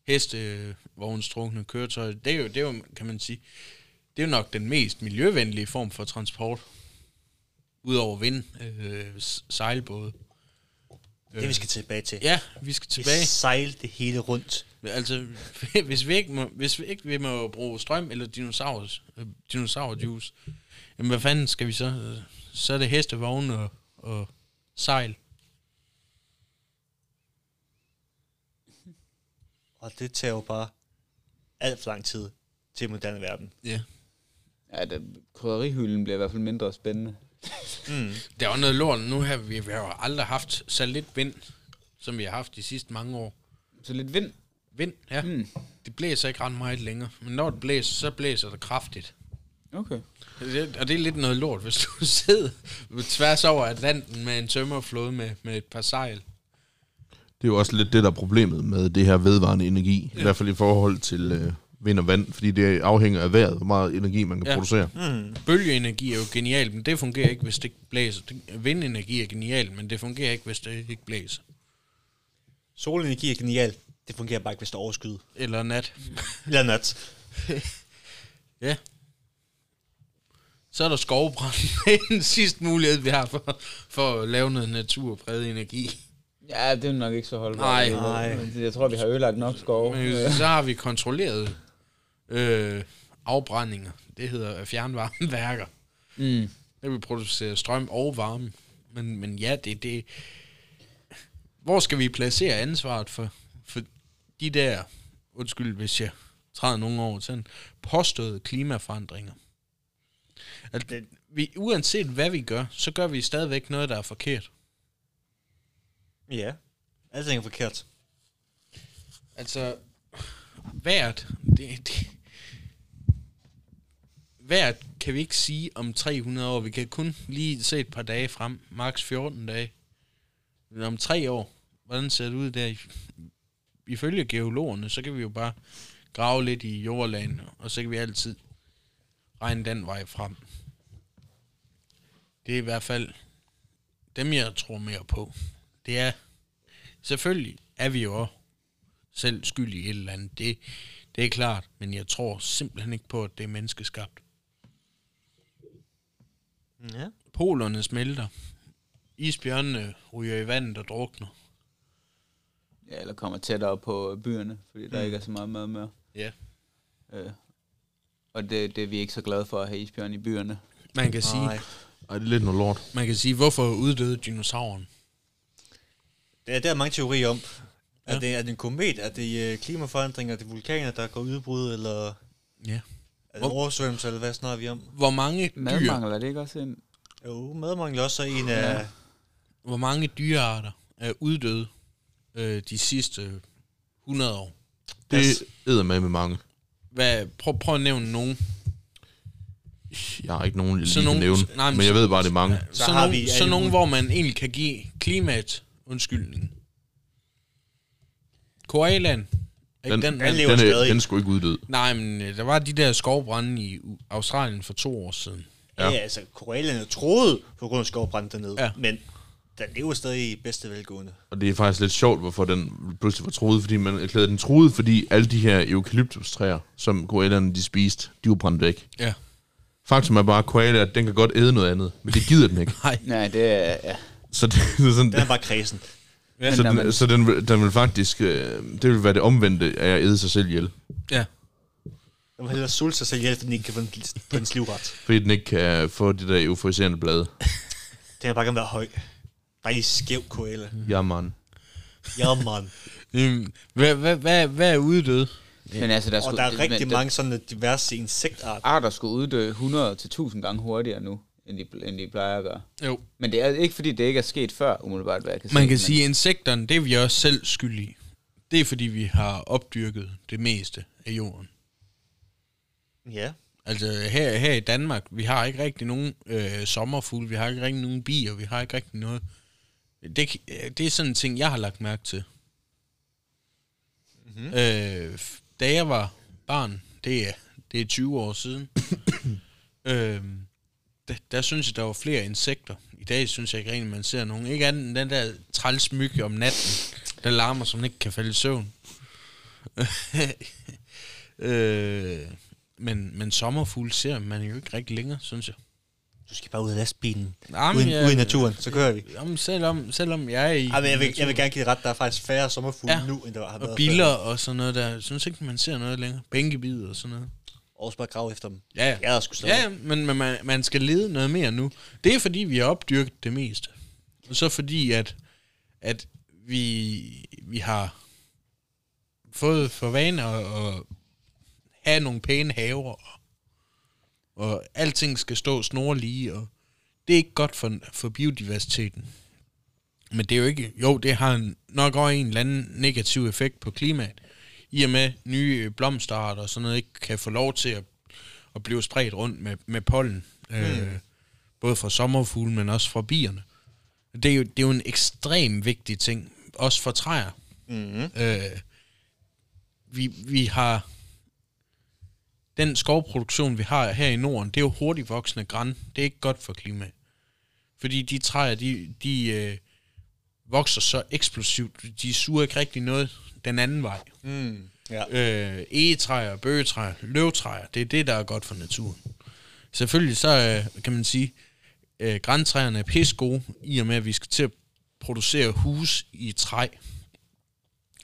hestevognstrukne køretøjer. Det er, jo, det er jo, kan man sige, det er jo nok den mest miljøvenlige form for transport. Udover vind, øh, sejlbåde. Det vi skal tilbage til. Ja, vi skal tilbage. Vi sejle det hele rundt. Altså, hvis vi ikke må, hvis vi ikke vi må bruge strøm eller dinosaurus, øh, dinosaurjuice, Jamen, hvad fanden skal vi så? Så er det hestevogne og, og sejl. Og det tager jo bare alt for lang tid til moderne verden. Ja. Ja, det, krydderihylden bliver i hvert fald mindre spændende. Mm. Der er noget lort. Nu har vi, vi har jo aldrig haft så lidt vind, som vi har haft de sidste mange år. Så lidt vind. Vind, ja. Mm. Det blæser ikke ret meget længere. Men når det blæser, så blæser det kraftigt. Okay. Det, og det er lidt noget lort, hvis du sidder tværs over Atlanten med en tømmerflåde med, med et par sejl. Det er jo også lidt det, der er problemet med det her vedvarende energi. Ja. I hvert fald i forhold til øh, vind og vand, fordi det afhænger af vejret, hvor meget energi man kan Ja. producere. Mm. Bølgeenergi er jo genialt, men det fungerer ikke, hvis det ikke blæser. Det- Vindenergi er genialt, men det fungerer ikke, hvis det ikke blæser. Solenergi er genial. Det fungerer bare ikke, hvis der er overskyet. Eller nat. Eller nat. Ja. Så er der skovbrand. Det er den sidste mulighed, vi har for, for at lave noget naturpræget energi. Ja, det er nok ikke så holdbart. Nej. Nej. Jeg tror, vi har ødelagt nok skov. Men så har vi kontrolleret øh, afbrændinger. Det hedder fjernvarmeværker. Mm. Der vil producere strøm og varme. Men, men ja, det det. Hvor skal vi placere ansvaret for, for de der, undskyld hvis jeg træder nogen over, sådan påståede klimaforandringer? At Det- vi, uanset hvad vi gør, så gør vi stadigvæk noget, der er forkert. Ja. Alting er forkert. Altså, hvert, det, det, hvert kan vi ikke sige om 300 år. Vi kan kun lige se et par dage frem, maks 14 dage. Men om tre år, hvordan ser det ud der? Ifølge geologerne, så kan vi jo bare grave lidt i jordlagen, og så kan vi altid regne den vej frem. Det er i hvert fald dem, jeg tror mere på. Det er, selvfølgelig er vi jo også selv skyld i et eller andet. Det, det er klart, men jeg tror simpelthen ikke på, at det er menneskeskabt. Ja. Polerne smelter. Isbjørnene ryger i vandet og drukner. Ja, eller kommer tættere på byerne, fordi der Mm. ikke er så meget mad mere. Ja. Øh. Og det, det er vi ikke så glade for at have isbjørn i byerne. Man kan sige, Nej. Ej, det er lidt noget lort. man kan sige, hvorfor uddøde dinosauren? Det er, der er mange teorier om. Er, Ja. det, er det en komet? Er det øh, klimaforandringer? Er det vulkaner, der går udbrud? Eller Ja. Hvor- oversvømmelse? Eller hvad snakker vi om? Hvor mange dyr, Madmangel er det ikke også en... Jo, madmangel er også en af... Ja. hvor mange dyrearter er uddøde øh, de sidste 100 år? Det æder med med mange. Hvad, prøv, prøv at nævne nogen. Jeg har ikke nogen, jeg Så lige kan nogen- nævne, nej, men men jeg ved bare, det er mange. Så Så, har nogen, vi så nogen, hvor man egentlig kan give klimaet undskyldning. Koalaen. Den- den, Den den, lever Den stadig. den skulle ikke uddød. nej, men øh, der var de der skovbrænde i Australien for to år siden. Ja, Ja. altså, koalerne troede på grund af skovbrand dernede. Ja. Men den lever stadig i bedste velgående. Og det er faktisk lidt sjovt, hvorfor den pludselig var truet, fordi man erklærede den truet, fordi alle de her eukalyptustræer, som koalerne de spiste, de var brændt væk. Ja. Faktum er bare, at koala, at den kan godt æde noget andet, men det gider den ikke. Nej. Nej, det er... Ja. Så, det, det er sådan, Den er bare kredsen. Ja, så, når man- den, så den, vil- den vil faktisk, øh, det vil være det omvendte af at æde sig selv ihjel. ja. Den vil hellere sulte sig selv ihjel, fordi den ikke kan få den på dens livret. Fordi den ikke kan få de der euforiserende blade. Den kan bare gerne være høj. Bare lige skæv koala. Ja, man. Ja, man. Hvad, hvad, hvad, hvad er uddød? Men altså, der, Og skulle, der er men rigtig der- mange sådan diverse insektarter. arter skulle uddø 100 til 1000 gange hurtigere nu, end de, end de plejer at gøre. Jo. Men det er ikke, fordi det ikke er sket før, umiddelbart, hvad jeg kan se. Man kan men, sige, at insekterne, det er vi også selv skyld i. Det er fordi, vi har opdyrket det meste af jorden. Ja. Altså her, her i Danmark, vi har ikke rigtig nogen øh, sommerfugle, vi har ikke rigtig nogen bier, vi har ikke rigtig noget. Det, det er sådan en ting, jeg har lagt mærke til. Mm-hmm. Øh, da jeg var barn, det er, det er 20 år siden, øh, der, der synes jeg, der var flere insekter. I dag synes jeg ikke rigtig, man ser nogen. Ikke andet end den der trælsmyg om natten, der larmer, som ikke kan falde i søvn. øh, men, men sommerfugle ser man jo ikke rigtig længere, synes jeg. Du skal bare ud af lastbilen. Jamen, Uden, jeg- ude i naturen, så kører vi. Jamen, selvom, selvom jeg er i... Ej, men jeg, vil, jeg vil gerne give ret, der er faktisk færre sommerfugle Ja. ja. nu, end der har været Og biler og sådan noget der. Jeg synes ikke, man ser noget længere. Bænkebider og sådan noget. Også bare grave efter dem. Ja, ja. Jeg er sgu stadig. Ja, men, men man, man skal lede noget mere nu. Det er fordi, vi har opdyrket det meste. Og så fordi, at, at vi, vi har fået for vane at, at have nogle pæne haver, og, og alting skal stå snorlige, og det er ikke godt for, for biodiversiteten. Men det er jo ikke, jo, det har nok også en eller anden negativ effekt på klimaet, i og med nye blomsterarter og sådan noget ikke kan få lov til at, at blive spredt rundt med, med pollen, mm. øh, både fra sommerfugle, men også fra bierne. Det er, jo, det er jo en ekstrem vigtig ting, også for træer. Mm-hmm. Øh, vi, vi har den skovproduktion, vi har her i Norden, det er jo hurtigt voksende græn. Det er ikke godt for klimaet. Fordi de træer, de, de øh, vokser så eksplosivt. De suger ikke rigtig noget den anden vej. Mm. Ja. Øh, egetræer, bøgetræer, løvtræer, det er det, der er godt for naturen. Selvfølgelig så øh, kan man sige, øh, græntræerne er pisse gode, i og med, at vi skal til at producere hus i træ.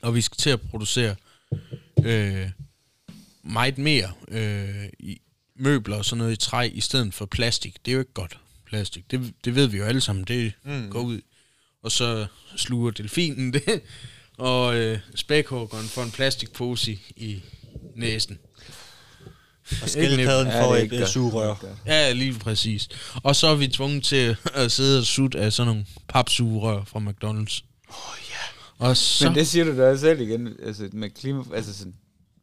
Og vi skal til at producere øh, meget mere øh, i møbler og sådan noget i træ, i stedet for plastik. Det er jo ikke godt, plastik. Det, det ved vi jo alle sammen, det mm. går ud. Og så sluger delfinen det, og øh, spækhuggeren får en plastikpose i, næsen. Og skildpadden Ja, får er et ikke øh, sugerør. Ja, lige præcis. Og så er vi tvunget til at sidde og sutte af sådan nogle papsugerør fra McDonald's. Åh, oh, ja. Og så... Men det siger du da også selv igen, altså med klima, altså sådan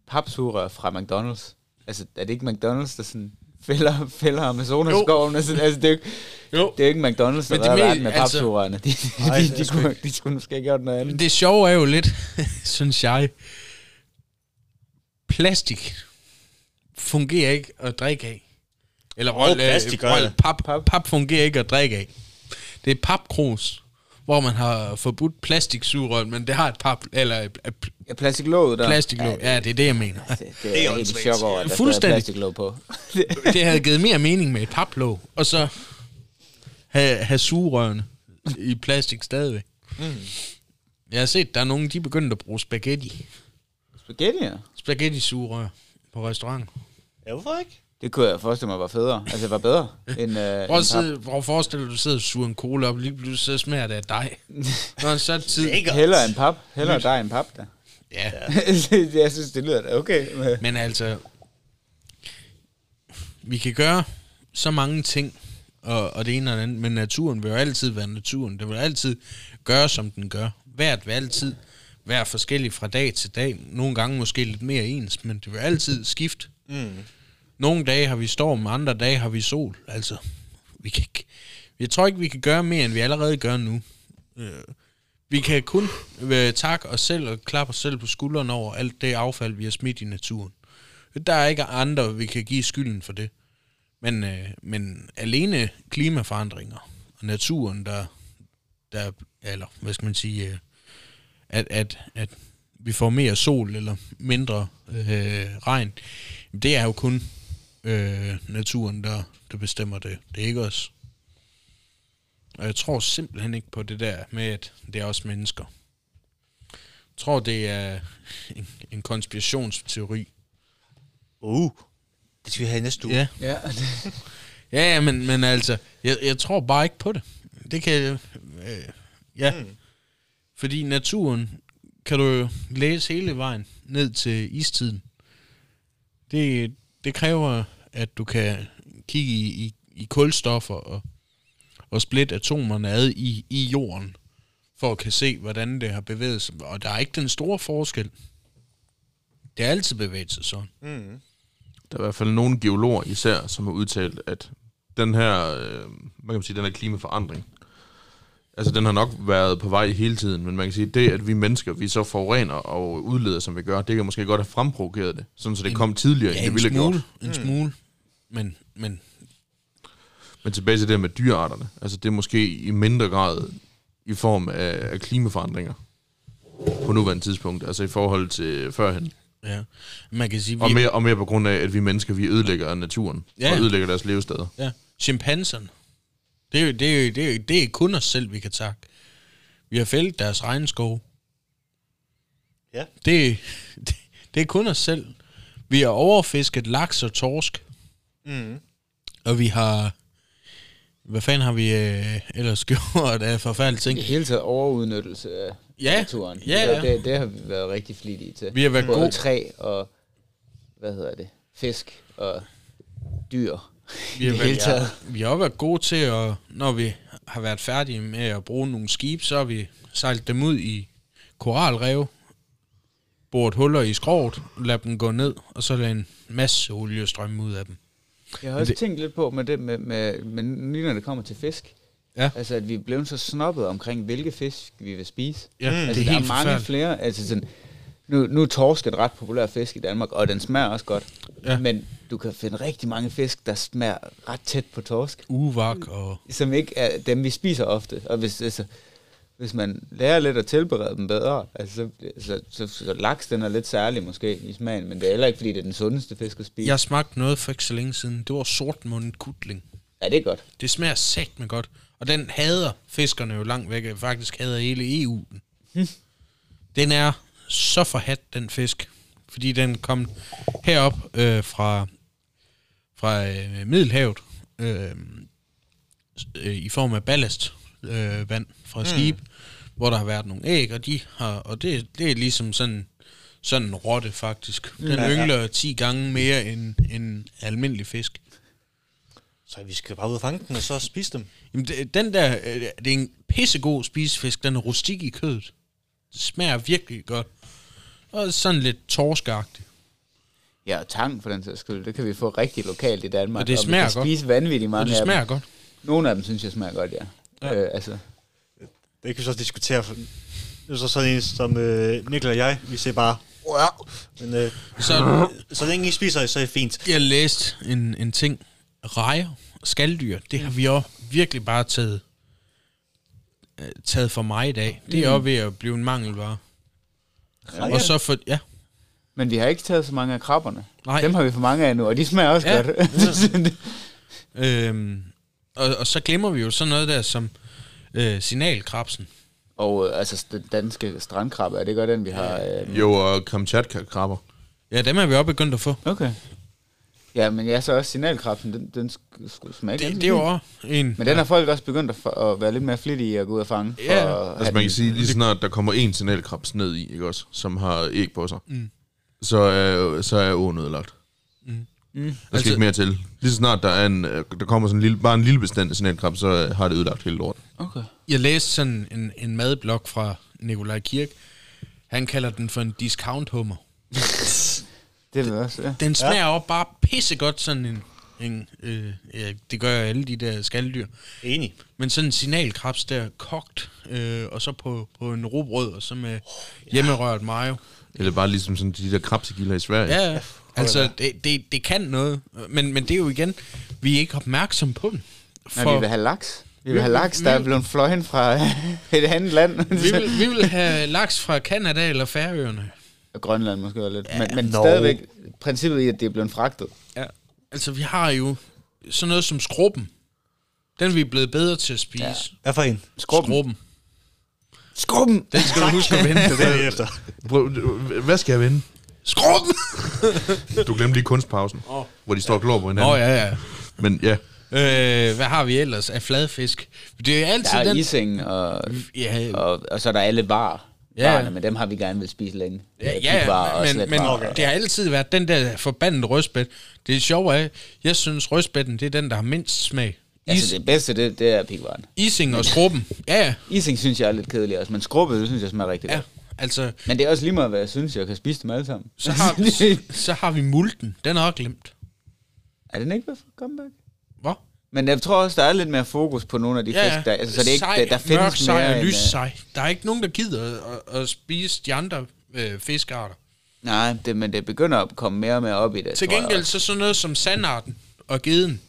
papsugerør fra McDonald's. Altså, er det ikke McDonald's, der sådan fælder, fælder Amazonaskoven? Altså, altså, det er jo ikke, jo. det er jo ikke McDonald's, der Men det redder med- verden med altså- papsugerørene. De, de, Nej, de, det de, sgu kunne, de skulle måske have gjort noget andet. Det sjove er jo lidt, synes jeg, plastik fungerer ikke at drikke af. Eller Åh, rold, plastik gør rold, det. pap, pap. pap fungerer ikke at drikke af. Det er papkrus, hvor man har forbudt plastiksugerør, men det har et pap, eller et, et Ja, plastiklåget der. plastiklåg. Ja, det er det, jeg mener. Det, det, Det er helt åndssvagt. chok over, at der er Fuldstændig. plastiklåg på. Det havde givet mere mening med et paplåg, og så have, have sugerørene i plastik stadigvæk. Mm. Jeg har set, der er nogen, de er begyndt at bruge spaghetti. Spaghetti, ja. Spaghetti-sugerør på restauranter. Ja, hvorfor ikke? Det kunne jeg forestille mig var federe. Altså, det var bedre end, uh, Prøv at sidde, prøv at forestille dig, at du sidder og suger en cola op, og lige pludselig så smager det af dig. Når en så tid... Heller en pap. Heller dig end pap, da. Ja, jeg synes, det lyder da okay. Men altså... Vi kan gøre så mange ting, og, og det ene og det andet, men naturen vil jo altid være naturen. Det vil altid gøre, som den gør. Hvert vil altid være forskellig fra dag til dag. Nogle gange måske lidt mere ens, men det vil altid skifte. Mm. Nogle dage har vi storm, andre dage har vi sol. Altså, vi kan ikke, jeg tror ikke, vi kan gøre mere, end vi allerede gør nu. Øh, vi kan kun øh, takke os selv og klappe os selv på skuldrene over alt det affald, vi har smidt i naturen. Der er ikke andre, vi kan give skylden for det. Men, øh, men alene klimaforandringer og naturen, der, der eller hvad skal man sige, øh, at, at, at vi får mere sol eller mindre øh, regn, det er jo kun øh, naturen, der, der bestemmer det. Det er ikke os. Og jeg tror simpelthen ikke på det der med, at det er os mennesker. Jeg tror, det er en, en konspirationsteori. Uh, det skal vi have i næste uge. Ja, Ja, ja, men, men altså, jeg, jeg tror bare ikke på det. Det kan jeg... Øh, ja. Mm. Fordi naturen kan du jo læse hele vejen ned til istiden. Det, det kræver, at du kan kigge i, i, i kulstoffer og, og splitte atomerne ad i, i jorden, for at kan se, hvordan det har bevæget sig. Og der er ikke den store forskel. Det har altid bevæget sig sådan. Mm. Der er i hvert fald nogle geologer især, som har udtalt, at den her, øh, hvad kan man sige, den her klimaforandring, altså den har nok været på vej hele tiden, men man kan sige, det at vi mennesker, vi så forurener og udleder, som vi gør, det kan måske godt have fremprovokeret det, sådan så det kom tidligere, end det en ville have smule, gjort. en smule. Men, men Men tilbage til det med dyrearterne, altså det er måske i mindre grad i form af, af klimaforandringer på nuværende tidspunkt, altså i forhold til førhen. ja, man kan sige, Og mere, og mere på grund af, at vi mennesker, vi ødelægger naturen, Ja. og ødelægger deres levesteder. ja, chimpanserne, det er, jo, det, er jo, det, er jo, det er kun os selv, vi kan takke. Vi har fældet deres regnskov. Ja. Det, det, det er kun os selv. Vi har overfisket laks og torsk, Mm. og vi har... Hvad fanden har vi øh, ellers gjort af forfærdelige ting? I hele taget overudnyttelse af Ja, naturen. ja, ja. Det, det, har vi været rigtig flittige til. Vi har været Både gode. træ og, hvad hedder det, fisk og dyr. Vi har, været, taget. vi har også været gode til, at når vi har været færdige med at bruge nogle skib, så har vi sejlet dem ud i koralrev, boret huller i skroget, ladet dem gå ned, og så lader en masse olie strømme ud af dem. Jeg har også det- tænkt lidt på med det, med, med, med lige når det kommer til fisk. Ja. Altså, at vi er blevet så snobbet omkring, hvilke fisk vi vil spise. Ja, Altså, det er der helt er mange flere. Altså, sådan, nu, nu er torsk et ret populær fisk i Danmark, og den smager også godt. Ja. Men du kan finde rigtig mange fisk, der smager ret tæt på torsk, Uvak og... som ikke er dem, vi spiser ofte. Og hvis, altså, hvis man lærer lidt at tilberede dem bedre, altså, så, så, så, så laks, den er lidt særlig måske i smagen, men det er heller ikke, fordi det er den sundeste fisk at spise. Jeg smagte noget for ikke så længe siden. Det var sortmundet kutling. Ja, det er godt. Det smager sagt med godt. Og den hader fiskerne jo langt væk. Faktisk hader hele EU den. Hm. Den er så forhat, den fisk. Fordi den kom herop øh, fra, fra øh, Middelhavet øh, øh, i form af ballast øh, vand fra skib, hvor der har været nogle æg, og de har, og det, det er ligesom sådan, sådan en rotte faktisk. Den Ja, ja. yngler 10 gange mere end en almindelig fisk. Så vi skal bare ud og fange den, og så spise dem. Jamen, det, den der, øh, det er en pissegod spisefisk. Den er rustik i kødet. Det smager virkelig godt. Og sådan lidt torskagtig. Ja, og tang for den sags skyld. Det kan vi få rigtig lokalt i Danmark. Og det vi smager kan godt. spise vanvittigt Og mange det af smager dem. godt. Nogle af dem synes jeg smager godt, ja. Ja. ja. Øh, altså, Det kan vi så også diskutere. For det er så sådan en som øh, Mikkel og jeg, vi ser bare... Wow. Men øh, Så så længe I spiser, så er det fint. jeg læste en, en ting. Rejer og skalddyr, det har vi også virkelig bare taget, øh, taget for mig i dag. Det er også ved at blive en mangelvare. Rejer? Og så for, ja, men vi har ikke taget så mange af krabberne. nej. Dem har vi for mange af nu, og de smager også Ja. godt. Øhm, og, og så glemmer vi jo sådan noget der som øh, signalkrabsen. og øh, altså, den danske strandkrabbe, er det godt den, vi har? Øh, Jo, og Kamchatka-krabber. Ja, dem er vi også begyndt at få. Okay. Ja, men ja, så også signalkrabsen, den, den sk- skulle smage Det, det er jo også en... Men den har folk også begyndt at, at være lidt mere flittige i at gå ud og fange. Ja. at have Altså man den- kan sige, lige snart der kommer en signalkrabs ned i, ikke også, som har æg på sig, mm. så, er, så er åen ødelagt. Mm. Der skal Altså- ikke mere til. Lige så snart der, er en, øh, der kommer sådan en lille, bare en lille bestand af signalkrabs, så øh, har det ødelagt hele lorten. Okay. Jeg læste sådan en, en madblog fra Nikolaj Kirk. Han kalder den for en discount hummer. Det er det også, ja. Den smager ja. også bare pissegodt, sådan en... en øh, ja, det gør alle de der skalddyr. Enig. Men sådan en signalkrabs der, kogt, øh, og så på, på en robrød, og så med hjemmerørt mayo. Eller bare ligesom sådan de der krabsegilder i Sverige. Ja, ja. Altså, det, det, det kan noget. Men, men det er jo igen, vi er ikke opmærksom på den. Nej, vi vil have laks. Vi vil Vi- have laks, der vi- er blevet fløjen fra et andet land. vi, vil, vi vil have laks fra Kanada eller Færøerne. Og Grønland måske også lidt. Men, men Nå. stadigvæk princippet i, at det er blevet fragtet. Ja. Altså, vi har jo sådan noget som skrubben. Den er vi blevet bedre til at spise. Ja. Hvad for en? Skrubben. Skrubben. Skrubben! Den skal du huske at vende. Det er er efter. Hvad skal jeg vinde? Skrubben! Du glemte lige kunstpausen, Åh. hvor de står og glor på Åh, hinanden. oh, ja, ja. Men ja, Øh, hvad har vi ellers af fladfisk? Det er altid Der er den... ising, og, Ja, og, og så er der alle varer. Ja. Varerne, men dem har vi gerne vil spise længe. Ja, ja og men, men sletvarer. det har altid været den der forbandede røstbæt. Det er sjovt af, jeg synes røstbætten, det er den, der har mindst smag. Is, Altså det bedste, det, det er pigvaren. ising og skrubben. Ja, ja. Ising synes jeg er lidt kedelig også, men skrubbe, det synes jeg smager rigtig ja. godt. Altså, Men det er også lige meget, hvad jeg synes, jeg kan spise dem alle sammen. så har, så har vi multen. Den er også glemt. er den ikke ved comeback? Hvor? Men jeg tror også, der er lidt mere fokus på nogle af de fisk, der, altså, så det er ikke, sej, der, der findes mørk, sej mere og lys øh, sej. Der er ikke nogen, der gider at, at spise de andre øh, fiskearter. Nej, det, men det begynder at komme mere og mere op i det, Til jeg gengæld så sådan noget som sandarten og geden.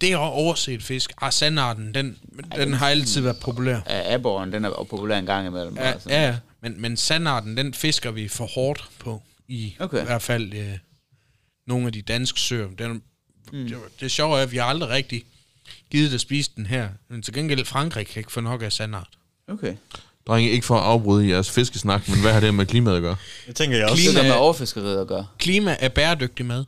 Det er også overset fisk. Ah, sandarten, den, den har altid været populær. Ja, Aborren, den er populær en gang imellem. Ja, ja, men, men sandarten, den fisker vi for hårdt på. I Okay. i hvert fald øh, nogle af de danske søer. Den, mm. det, det sjove er, at vi har aldrig rigtig givet at spise den her. Men til gengæld Frankrig kan ikke få nok af sandart. Okay. Drenge, ikke for at afbryde jeres fiskesnak, men hvad har det med klimaet at gøre? Det tænker jeg også. Det Klima- der med overfiskeriet at gøre. Klima er bæredygtig mad.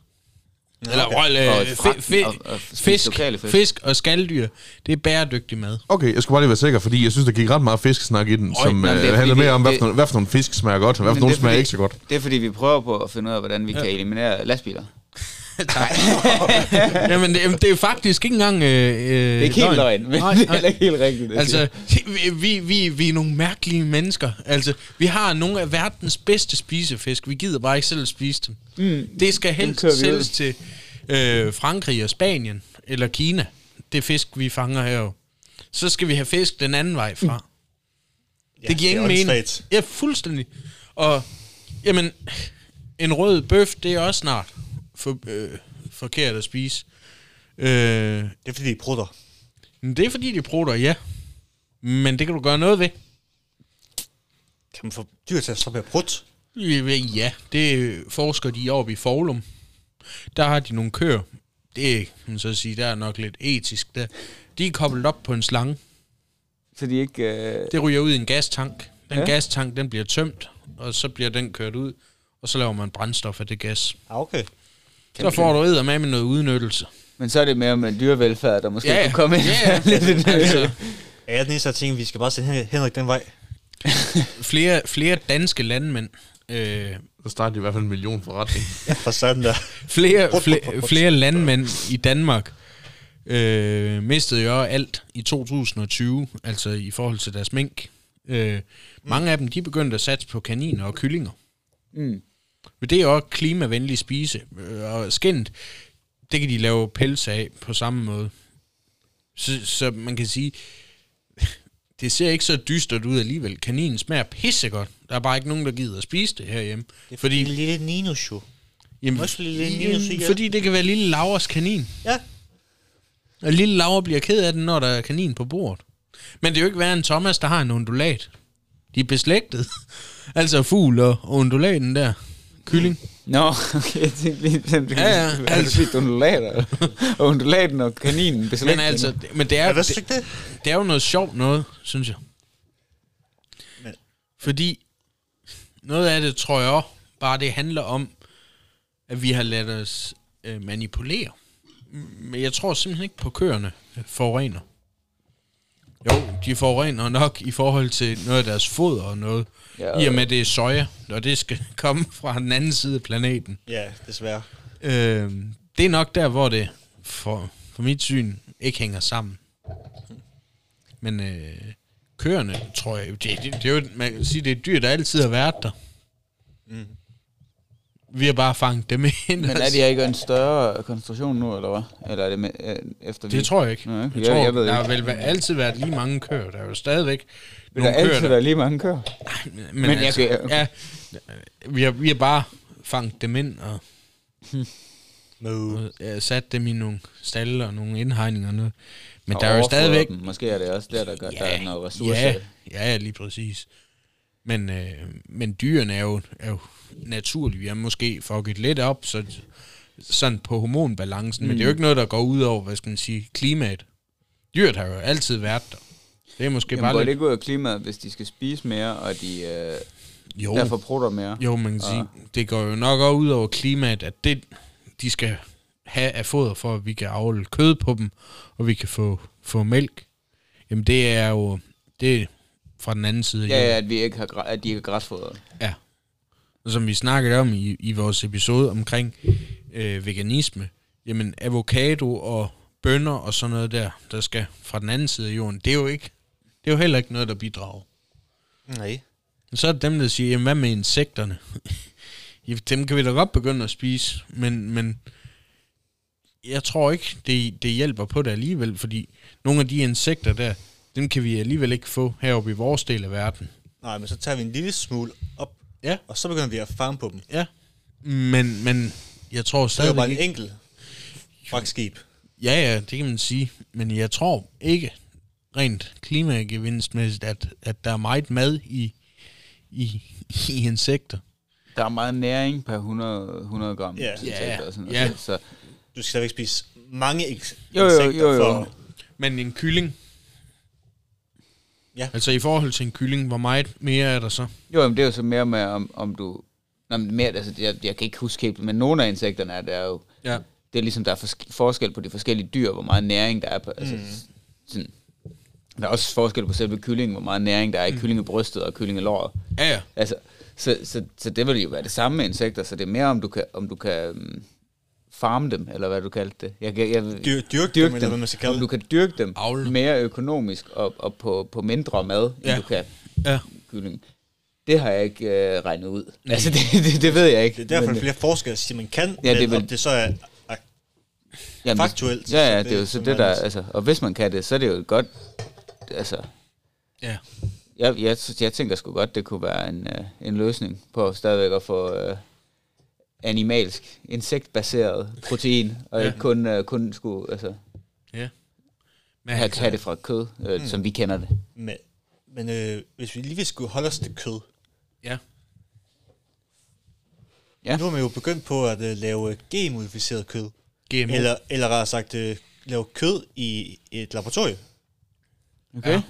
Eller okay. øh, fi, fragten fi, og- og spise fisk, fisk. fisk og skalddyr, det er bæredygtig mad. Okay, jeg skal bare lige være sikker, fordi jeg synes, der gik ret meget fiskesnak i den, Øj, som nej, øh, handler fordi, mere om, hvad for, nogle, hvad for nogle fisk smager godt, og hvad for nogle er smager fordi- ikke så godt. Det er fordi, vi prøver på at finde ud af, hvordan vi kan eliminere lastbiler. Jamen, det, det er faktisk ikke engang... Øh, øh, Det er ikke helt løgn, men Nej, det er nej. ikke helt rigtigt. det Altså, vi, vi, vi, er nogle mærkelige mennesker. Altså, vi har nogle af verdens bedste spisefisk. Vi gider bare ikke selv spise dem. Mm. Det skal helst sælges til øh, Frankrig og Spanien eller Kina. Det fisk, vi fanger her. Så skal vi have fisk den anden vej fra. Ja, det giver er ingen mening. åndssvagt. Ja, fuldstændig. Og, jamen, en rød bøf, det er også snart for, øh, forkert at spise. Øh, Det er fordi, de prutter. men det er fordi, de prutter, ja. Men det kan du gøre noget ved. Kan man få dyr til at stoppe at prutte? Ja, det forsker de oppe i Forlum. Der har de nogle køer. Det er, kan man så sige, der er nok lidt etisk der. De er koblet op på en slange. Så de ikke... Øh, Det ryger ud i en gastank. Den ja. gastank, den bliver tømt, og så bliver den kørt ud. Og så laver man brændstof af det gas. Ah, okay. Så får du med med noget udnyttelse. men så er det mere med dyrevelfærd, der måske Ja, kunne komme ind. Ja, ja. Lidt, Altså, Ja, den eneste, jeg tænker, vi skal bare sende Hen- Henrik den vej. flere, flere danske landmænd, øh, Så starter de i hvert fald en million forretning. Ja, for sådan der. flere, flere, flere landmænd i Danmark øh, mistede jo alt i 2020, altså i forhold til deres mink. Øh, mange af dem, de begyndte at satse på kaniner og kyllinger. mm. Men det er også klimavenlig spise. Øh, Og skindet, det kan de lave pels af på samme måde. Så, så man kan sige, det ser ikke så dystert ud alligevel. Kaninen smager pissegodt. Der er bare ikke nogen, der gider at spise det herhjemme. Det er Fordi, lille Ninus jo. jamen, også lille Ninus igen. fordi det kan være lille Lauras kanin. Ja. Og lille Laura bliver ked af den, når der er kanin på bordet. Men det er jo ikke værre end Thomas, der har en undulat. De er beslægtet. altså fugl og og undulaten der. Kylling. Nå, okay, jeg tænkte lige, at Ja, ja, altså. altså. sige undulater. og undulaten og kaninen beslægtet. Men altså, men det er, Jeg det, det. det er jo noget sjovt noget, synes jeg. Men- Fordi noget af det, tror jeg bare det handler om, at vi har ladet os øh, manipulere. Men jeg tror simpelthen ikke på køerne forurener. Jo, de forurener nok i forhold til noget af deres foder og noget. Ja, I og med det er soja, og det skal komme fra den anden side af planeten. Ja, desværre. Øh, det er nok der, hvor det for, for mit syn ikke hænger sammen. Men øh, køerne, tror jeg, det, det, det er jo, man kan sige, det er et dyr, der altid har været der. Mm. Vi har bare fanget dem ind. Men er de ikke en større koncentration nu, eller hvad? Eller er det med, øh, efter vi... Det tror jeg ikke. Nå, okay. Jeg, Jeg- tror, jeg ved der ikke. har vel altid været lige mange køer. Der er jo stadigvæk Vil der nogle køer, altid være lige mange køer? Men, Men jeg altså, kan- ja, vi har, vi har bare fanget dem ind og, og ja, sat dem i nogle stalle og nogle indhegninger og noget. Men Og der er jo stadigvæk... Dem. Måske er det også der, der, gør, der er noget ressource. Ja, ja, ja, lige præcis. Men, øh, men dyrene er jo, er jo naturlige. Har måske fucket lidt op, så, sådan på hormonbalancen, mm. men det er jo ikke noget, der går ud over, hvad skal man sige, klimaet. Dyret har jo altid været der. Det er måske Jamen, bare går det lidt... ikke ud af klimaet, hvis de skal spise mere, og de øh, Jo, derfor prutter mere? jo, man kan Og- sige, det går jo nok også ud over klimaet, at det, de skal have af foder, for at vi kan avle kød på dem, og vi kan få, få mælk. Jamen det er jo, det er fra den anden side. af Ja, jorden. ja, at, vi ikke har, at de ikke er græsfodret. som vi snakkede om i, i vores episode omkring øh, veganisme, jamen avocado og bønner og sådan noget der, der skal fra den anden side af jorden, det er jo ikke, det er jo heller ikke noget, der bidrager. Nej. Men så er det dem, der siger, jamen hvad med insekterne? Ja, dem kan vi da godt begynde at spise, men, men jeg tror ikke, det, det hjælper på det alligevel, fordi nogle af de insekter der, dem kan vi alligevel ikke få heroppe i vores del af verden. Nej, men så tager vi en lille smule op, Ja. og så begynder vi at farme på dem. Ja, men, men jeg tror Så er det jo stadig bare en enkelt fragtskib. Ja, ja, det kan man sige. Men jeg tror ikke rent klimagevinstmæssigt, at, at der er meget mad i, i, i insekter. Der er meget næring per 100, 100 gram. Ja. insekter og sådan Ja. noget. Så, Du skal stadigvæk spise mange eks- Jo, jo, insekter jo, jo. for... Men en kylling, Ja. Altså i forhold til en kylling, hvor meget mere er der så? Jo, men det er jo så mere med, om, om du... Nå, men mere, altså, jeg, jeg kan ikke huske helt, men nogle af insekterne er der er jo... Ja. Det er ligesom, der er fors- forskel på de forskellige dyr, hvor meget næring der er på. Altså, sådan, der er også forskel på selve kyllingen, hvor meget næring der er i kyllingebrystet og kyllingelåret. Ja, ja. Altså, så, så, så det vil jo være det samme med insekter, så det er mere, om du kan, om du kan um, farme dem, eller hvad du kaldte det. Jeg, jeg, jeg, Dyr, dyrke, dyrke dem, eller hvad man skal kalde du det. kan dyrke dem Avle. mere økonomisk og, og på, på mindre mad, end Ja. du kan Ja. kylling. Det har jeg ikke øh, regnet ud. Altså, det, det, det ved jeg ikke. Det er derfor, men, der flere forskere siger, man kan, Ja, det men det så er, jamen, faktuelt, Ja, ja, så det, er jo det- så det, der... Altså, og hvis man kan det, så er det jo godt... Altså, Ja. jeg, jeg, jeg tænker sgu godt, det kunne være en, øh, en løsning på stadigvæk at få øh, animalsk, insektbaseret protein, og Ja. ikke kun, øh, kun skulle altså, ja. Men have, have det fra kød, øh, mm. som vi kender det. Men, men øh, hvis vi lige vil skulle holde os til kød, Ja. Ja. nu er man jo begyndt på at øh, lave genmodificeret kød. GMO. Eller, eller rettere sagt, øh, lave kød i et laboratorium. Okay? Ja.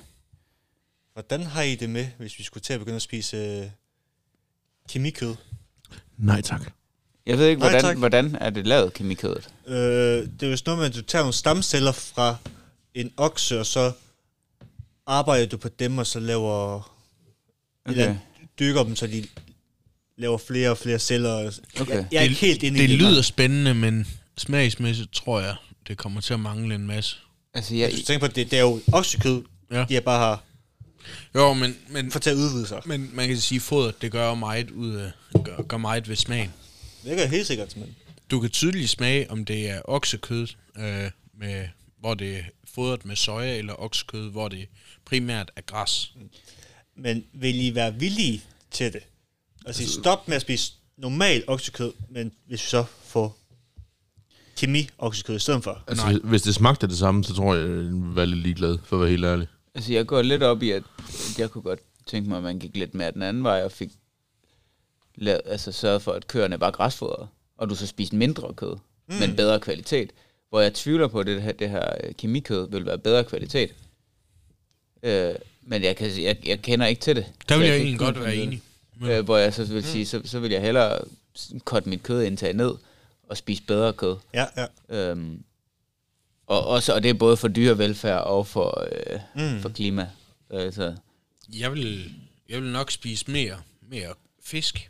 Hvordan har I det med, hvis vi skulle til at begynde at spise øh, kemikød? Nej tak. Jeg ved ikke, Nej, hvordan, tak. hvordan er det lavet, kemikødet? Øh, det er jo sådan noget med, at du tager nogle stamceller fra en okse, og så arbejder du på dem, og så laver... Okay. Eller dykker dem, så de laver flere og flere celler. Okay. Jeg, jeg er ikke helt inde det i det. lyder spændende, men smagsmæssigt tror jeg, det kommer til at mangle en masse. Altså, jeg, Hvis du tænker på, det, det er jo oksekød, Ja. de har bare har Jo, men, men, for til at udvide sig. men man kan sige, at fodret, det gør meget, ud af, gør, gør meget ved smagen. Det gør helt sikkert, men Du kan tydeligt smage, om det er oksekød, øh, med, hvor det er fodret med soja, eller oksekød, hvor det primært er græs. Men vil I være villige til det? Altså, sige, stop med at spise normal oksekød, men hvis vi så får kemi-oksekød i stedet for. Altså, Nej. hvis- det smagte det samme, så tror jeg, jeg være lidt ligeglad, for at være helt ærlig. altså, jeg går lidt op i, at at jeg kunne godt tænke mig, at man gik lidt mere den anden vej, og fik lavet, altså, sørget for, at køerne var græsfodret, og du så spiste mindre kød, mm. men bedre kvalitet. Hvor jeg tvivler på, at det her, det her øh, kemikød vil være bedre kvalitet. Øh, men jeg, kan, jeg, jeg kender ikke til det. Der vil jeg, kan egentlig ikke godt være enig. det. Øh, hvor jeg så vil sige, så, så vil jeg hellere korte mit kødindtag ned, og spise bedre kød. Ja, ja. Øhm, og, også, og det er både for dyrevelfærd og for, øh, mm. for klima. Altså, Jeg vil, jeg vil nok spise mere, mere fisk.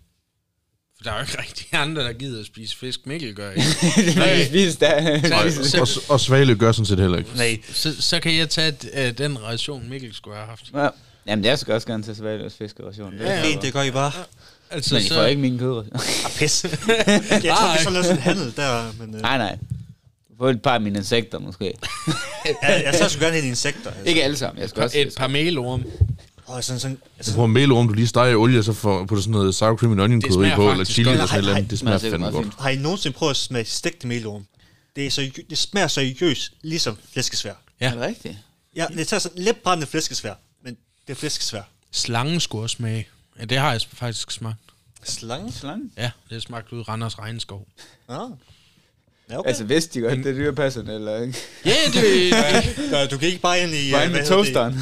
Der er jo ikke rigtig andre, der gider at spise fisk. Mikkel gør ikke. Nej, spise der. Og, så, og, og Svale gør sådan set heller ikke. Nej, så, så kan jeg tage uh, den ration, Mikkel skulle have haft. Ja. Jamen, jeg skal også gerne til Svaløs fiskeration. Er er fint, det gør I bare. Altså, Men I får ikke min kødration. Ah, pis. jeg tror, vi så laver sådan en handel der, men... Øh, nej, nej. Få et par af mine insekter, måske. jeg, jeg tager sgu gerne have insekter. Altså. Ikke alle sammen. Jeg skal også... et par melorm. Og sådan, sådan, Du altså, bruger melorm, du lige steger i olie, og så får putter sådan noget sour cream and onion Det kød i smager på, eller chili eller sådan et eller andet. Ej, Det smager fandme godt. har I nogensinde prøvet at smage stegt melorm? Det, er så, det smager seriøst, ligesom flæskesvær. Ja. Er det rigtigt? Ja, det tager sådan lidt brændende flæskesvær, men det er flæskesvær. Slangen skulle også smage. Ja, det har jeg faktisk smagt. Slange? Slange? Ja, det er smagt ud i Randers Regnskov. Ah. Ja, okay. Altså, vidste de godt, det er dyrepasserne, eller ikke? Ja, det... Nå, du gik ikke bare ind i... Bare øh, ind med toasteren.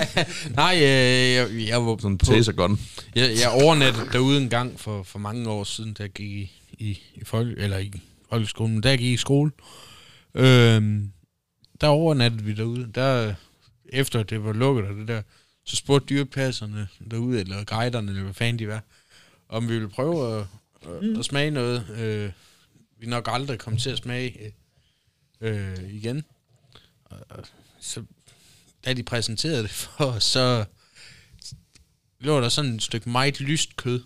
Nej, øh, jeg, jeg var Sådan en på, taser gun. jeg, jeg overnattede derude en gang for, for mange år siden, da jeg gik i, i, i, folk, eller i folkeskolen, da jeg gik i skole. Øhm, der overnattede vi derude. Der, efter det var lukket og det der, så spurgte dyrepasserne derude, eller guiderne, eller hvad fanden de var, om vi ville prøve at, at, at smage noget, øh, vi nok aldrig kommer til at smage øh, igen. Og, og så, da de præsenterede det for os, så lå der sådan et stykke meget lyst kød.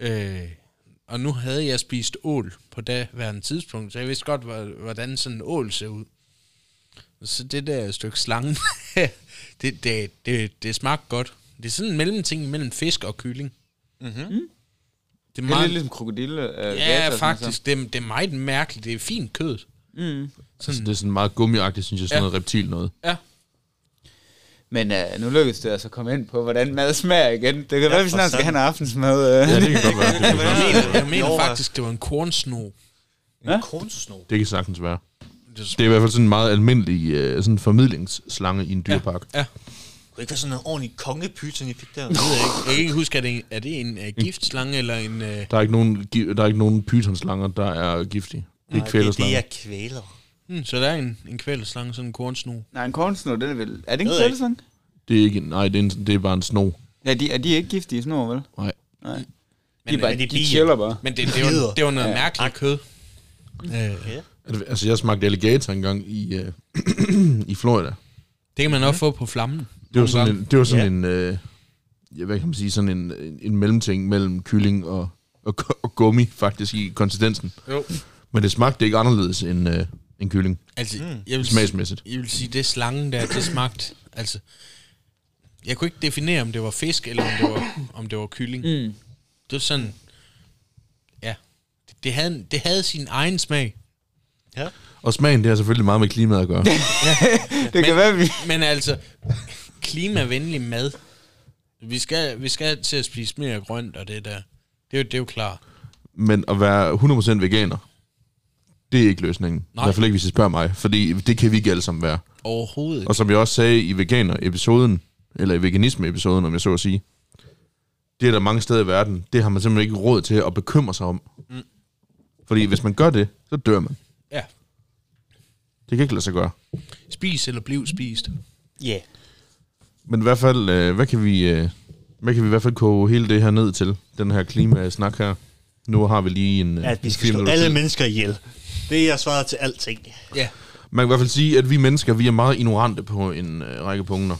Øh, og nu havde jeg spist ål på daværende tidspunkt, så jeg vidste godt, hvordan sådan en ål ser ud. Så det der stykke slange, det, det, det, det smagte godt. Det er sådan en mellemting mellem fisk og kylling. Mhm. Det det er meget, lidt ligesom krokodille. Øh, ja, sådan faktisk. Det, er- det er meget mærkeligt. Det er fint kød. Mm. Altså, det er sådan meget gummiagtigt, synes jeg, sådan Ja. noget reptil noget. Ja. Men uh, nu lykkedes det altså at komme ind på, hvordan mad smager igen. Det kan ja, være, vi snart skal have en aftensmad. Uh. Ja, det kan godt være. Det Jeg mener, jeg mener faktisk, det var en kornsno. En Ja? kornsno. det kan sagtens være. Det Det er i hvert fald sådan en meget almindelig øh, sådan formidlingsslange i en dyrepark. Ja. Kunne ikke være sådan en ordentlig kongepyton, I fik der? Jeg ved ikke, jeg kan ikke huske, er det en, er det en uh, giftslange eller en... Uh, Der er ikke nogen, der er ikke nogen pythonslanger, der er giftige. Det er det, kvælerslanger. det er kvæler. hmm, så der er en, en kvælerslange, sådan en kornsnu. Nej, en kornsnor, den er vel... Er det en kvælsang? Det er ikke, nej, det er, en, det er bare en sno. Ja, de, er de ikke giftige snor, vel? Nej. Nej. Men, de, er bare, men de, de chiller bare. men det, det, var, det var noget mærkeligt kød. Uh, Altså, jeg smagte alligator engang i, øh, i Florida. det kan man også få på flammen. Det var sådan gange. en, det var sådan Ja. en øh, ja, hvad kan man sige, sådan en, en, en mellemting mellem kylling og, og, og gummi, faktisk, i konsistensen. Jo. Men det smagte ikke anderledes end, øh, end kylling, Altså, mm. jeg, vil, smagsmæssigt. jeg vil sige, det slangen der, det smagte... Altså, jeg kunne ikke definere, om det var fisk, eller om det var, om det var kylling. Mm. Det var sådan... Ja. Det, det, havde, det havde sin egen smag. Ja. Og smagen, det har selvfølgelig meget med klimaet at gøre. Det kan være, vi... Men altså, klimavenlig mad. Vi skal, vi skal til at spise mere grønt og det der. Det er jo, det er jo klart. Men at være 100% veganer, det er ikke løsningen. Nej. I hvert fald ikke, hvis I spørger mig, fordi det kan vi ikke alle sammen være. Overhovedet. Og som jeg også sagde i veganer-episoden, eller i veganisme-episoden, om jeg så at sige, det er der mange steder i verden, det har man simpelthen ikke råd til at bekymre sig om. Mm. Fordi hvis man gør det, så dør man. Ja. Det kan ikke lade sig gøre. Spis eller bliv spist. Ja. Yeah. Men i hvert fald, øh, hvad kan vi... Øh, hvad kan vi i hvert fald koge hele det her ned til? Den her klimasnak her. Nu har vi lige en... øh, At vi skal slå alle til. mennesker ihjel. Det er jeg svaret til alting. Ja. Man kan i hvert fald sige, at vi mennesker, vi er meget ignorante på en øh, række punkter.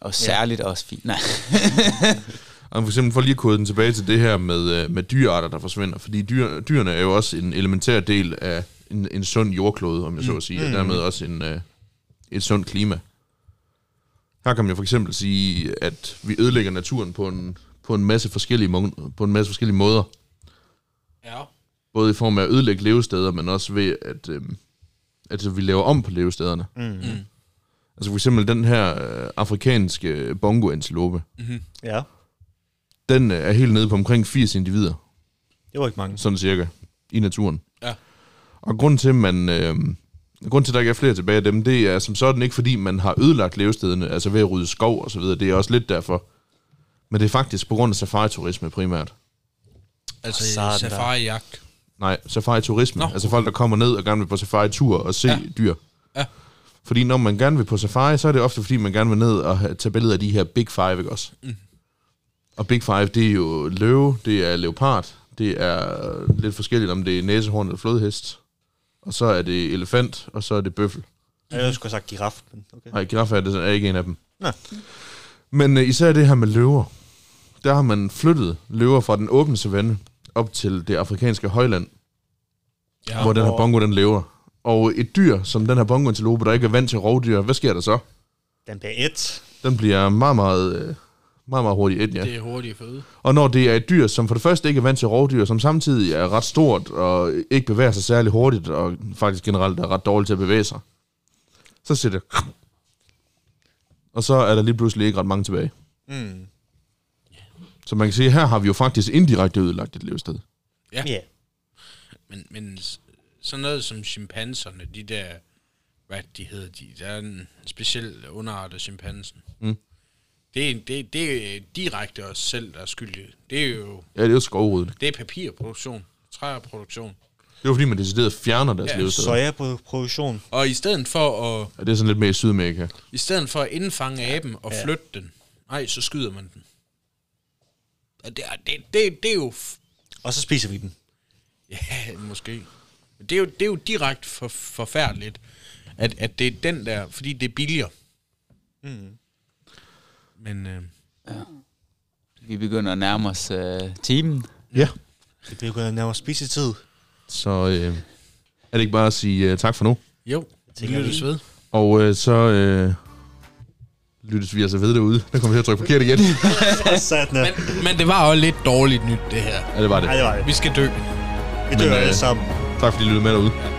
Og særligt også fint. Nej. Og for eksempel for lige at kode den tilbage til det her med, med dyrearter, der forsvinder. Fordi dyr, dyrene er jo også en elementær del af en, en sund jordklode, om jeg så at sige, og dermed også en, øh, et sundt klima. Her kan man jo for eksempel sige, at vi ødelægger naturen på en, på en masse forskellige, må- på en masse forskellige måder. Ja. Både i form af at ødelægge levesteder, men også ved, at, øh, at vi laver om på levestederne. Mm. Mm. Altså for eksempel den her øh, afrikanske bongoantilope, Ja. den øh, er helt nede på omkring 80 individer. Det var ikke mange. sådan cirka, i naturen. Ja. Og grunden til, at man, øh, grunden til, at der ikke er flere tilbage af dem, det er som sådan ikke, fordi man har ødelagt levestederne, altså ved at rydde skov og så videre. Det er også lidt derfor. Men det er faktisk på grund af safari-turisme primært. Altså Sådan safari-jagt. Nej, safari-turisme. Nå. Altså folk, der kommer ned og gerne vil på safari-tur og se Ja. dyr. Ja. Fordi når man gerne vil på safari, så er det ofte, fordi man gerne vil ned og tage billeder af de her Big Five, ikke også? Mm. Og Big Five, det er jo løve, det er leopard, det er lidt forskelligt, om det er næsehorn eller flodhest. Og så er det elefant, og så er det bøffel. Jeg skulle have sagt giraf, men okay. Nej, giraffe er, det er ikke en af dem. Nå. Men øh, især det her med løver. Der har man flyttet løver fra den åbne savanne op til det afrikanske højland, Ja. hvor den her bongo den lever. Og et dyr, som den her bongoantilope, der ikke er vant til rovdyr, hvad sker der så? Den bliver et. Den bliver meget, meget, øh, meget, meget hurtigt et, ja. Det er hurtigt føde. Og når det er et dyr, som for det første ikke er vant til rovdyr, som samtidig er ret stort og ikke bevæger sig særlig hurtigt, og faktisk generelt er ret dårligt til at bevæge sig, så siger det... Og så er der lige pludselig ikke ret mange tilbage. Mm. Så man kan sige, at her har vi jo faktisk indirekte ødelagt et levested. Ja. Ja. Men, men sådan noget som chimpanserne, de der, hvad de hedder, de, der er en speciel underart af chimpansen. Mm. Det, er, det, det er direkte os selv, der er skyldige. Det er jo Ja, det er jo skovrydning. det er papirproduktion, træproduktion. Det er jo fordi, man decideret fjerner deres Ja, ja, levested. Sojaproduktion. Og i stedet for at, Ja, det er sådan lidt mere i Sydamerika. i stedet for at indfange aben og Ja. flytte den, nej, så skyder man den. Og det, er- det, det, det er jo f- Og så spiser vi den. Ja, måske. Men det er jo, det er jo direkte for, forfærdeligt, at, at det er den der, fordi det er billigere. Mm. Men øh, Vi begynder at nærme os øh, timen. Ja. Det bliver gået nærmere spisetid. Så øh, er det ikke bare at sige uh, tak for nu. jo, det lyttes vi. ved. Og øh, så øh, lyttes vi altså ved derude. Der kommer jeg til at trykke forkert igen. Men, men det var også lidt dårligt nyt, det her. ja, det var det. Nej, det var det. Vi skal dø. Vi Men, dør øh, alle sammen. Tak fordi I lyttede med derude. Ja.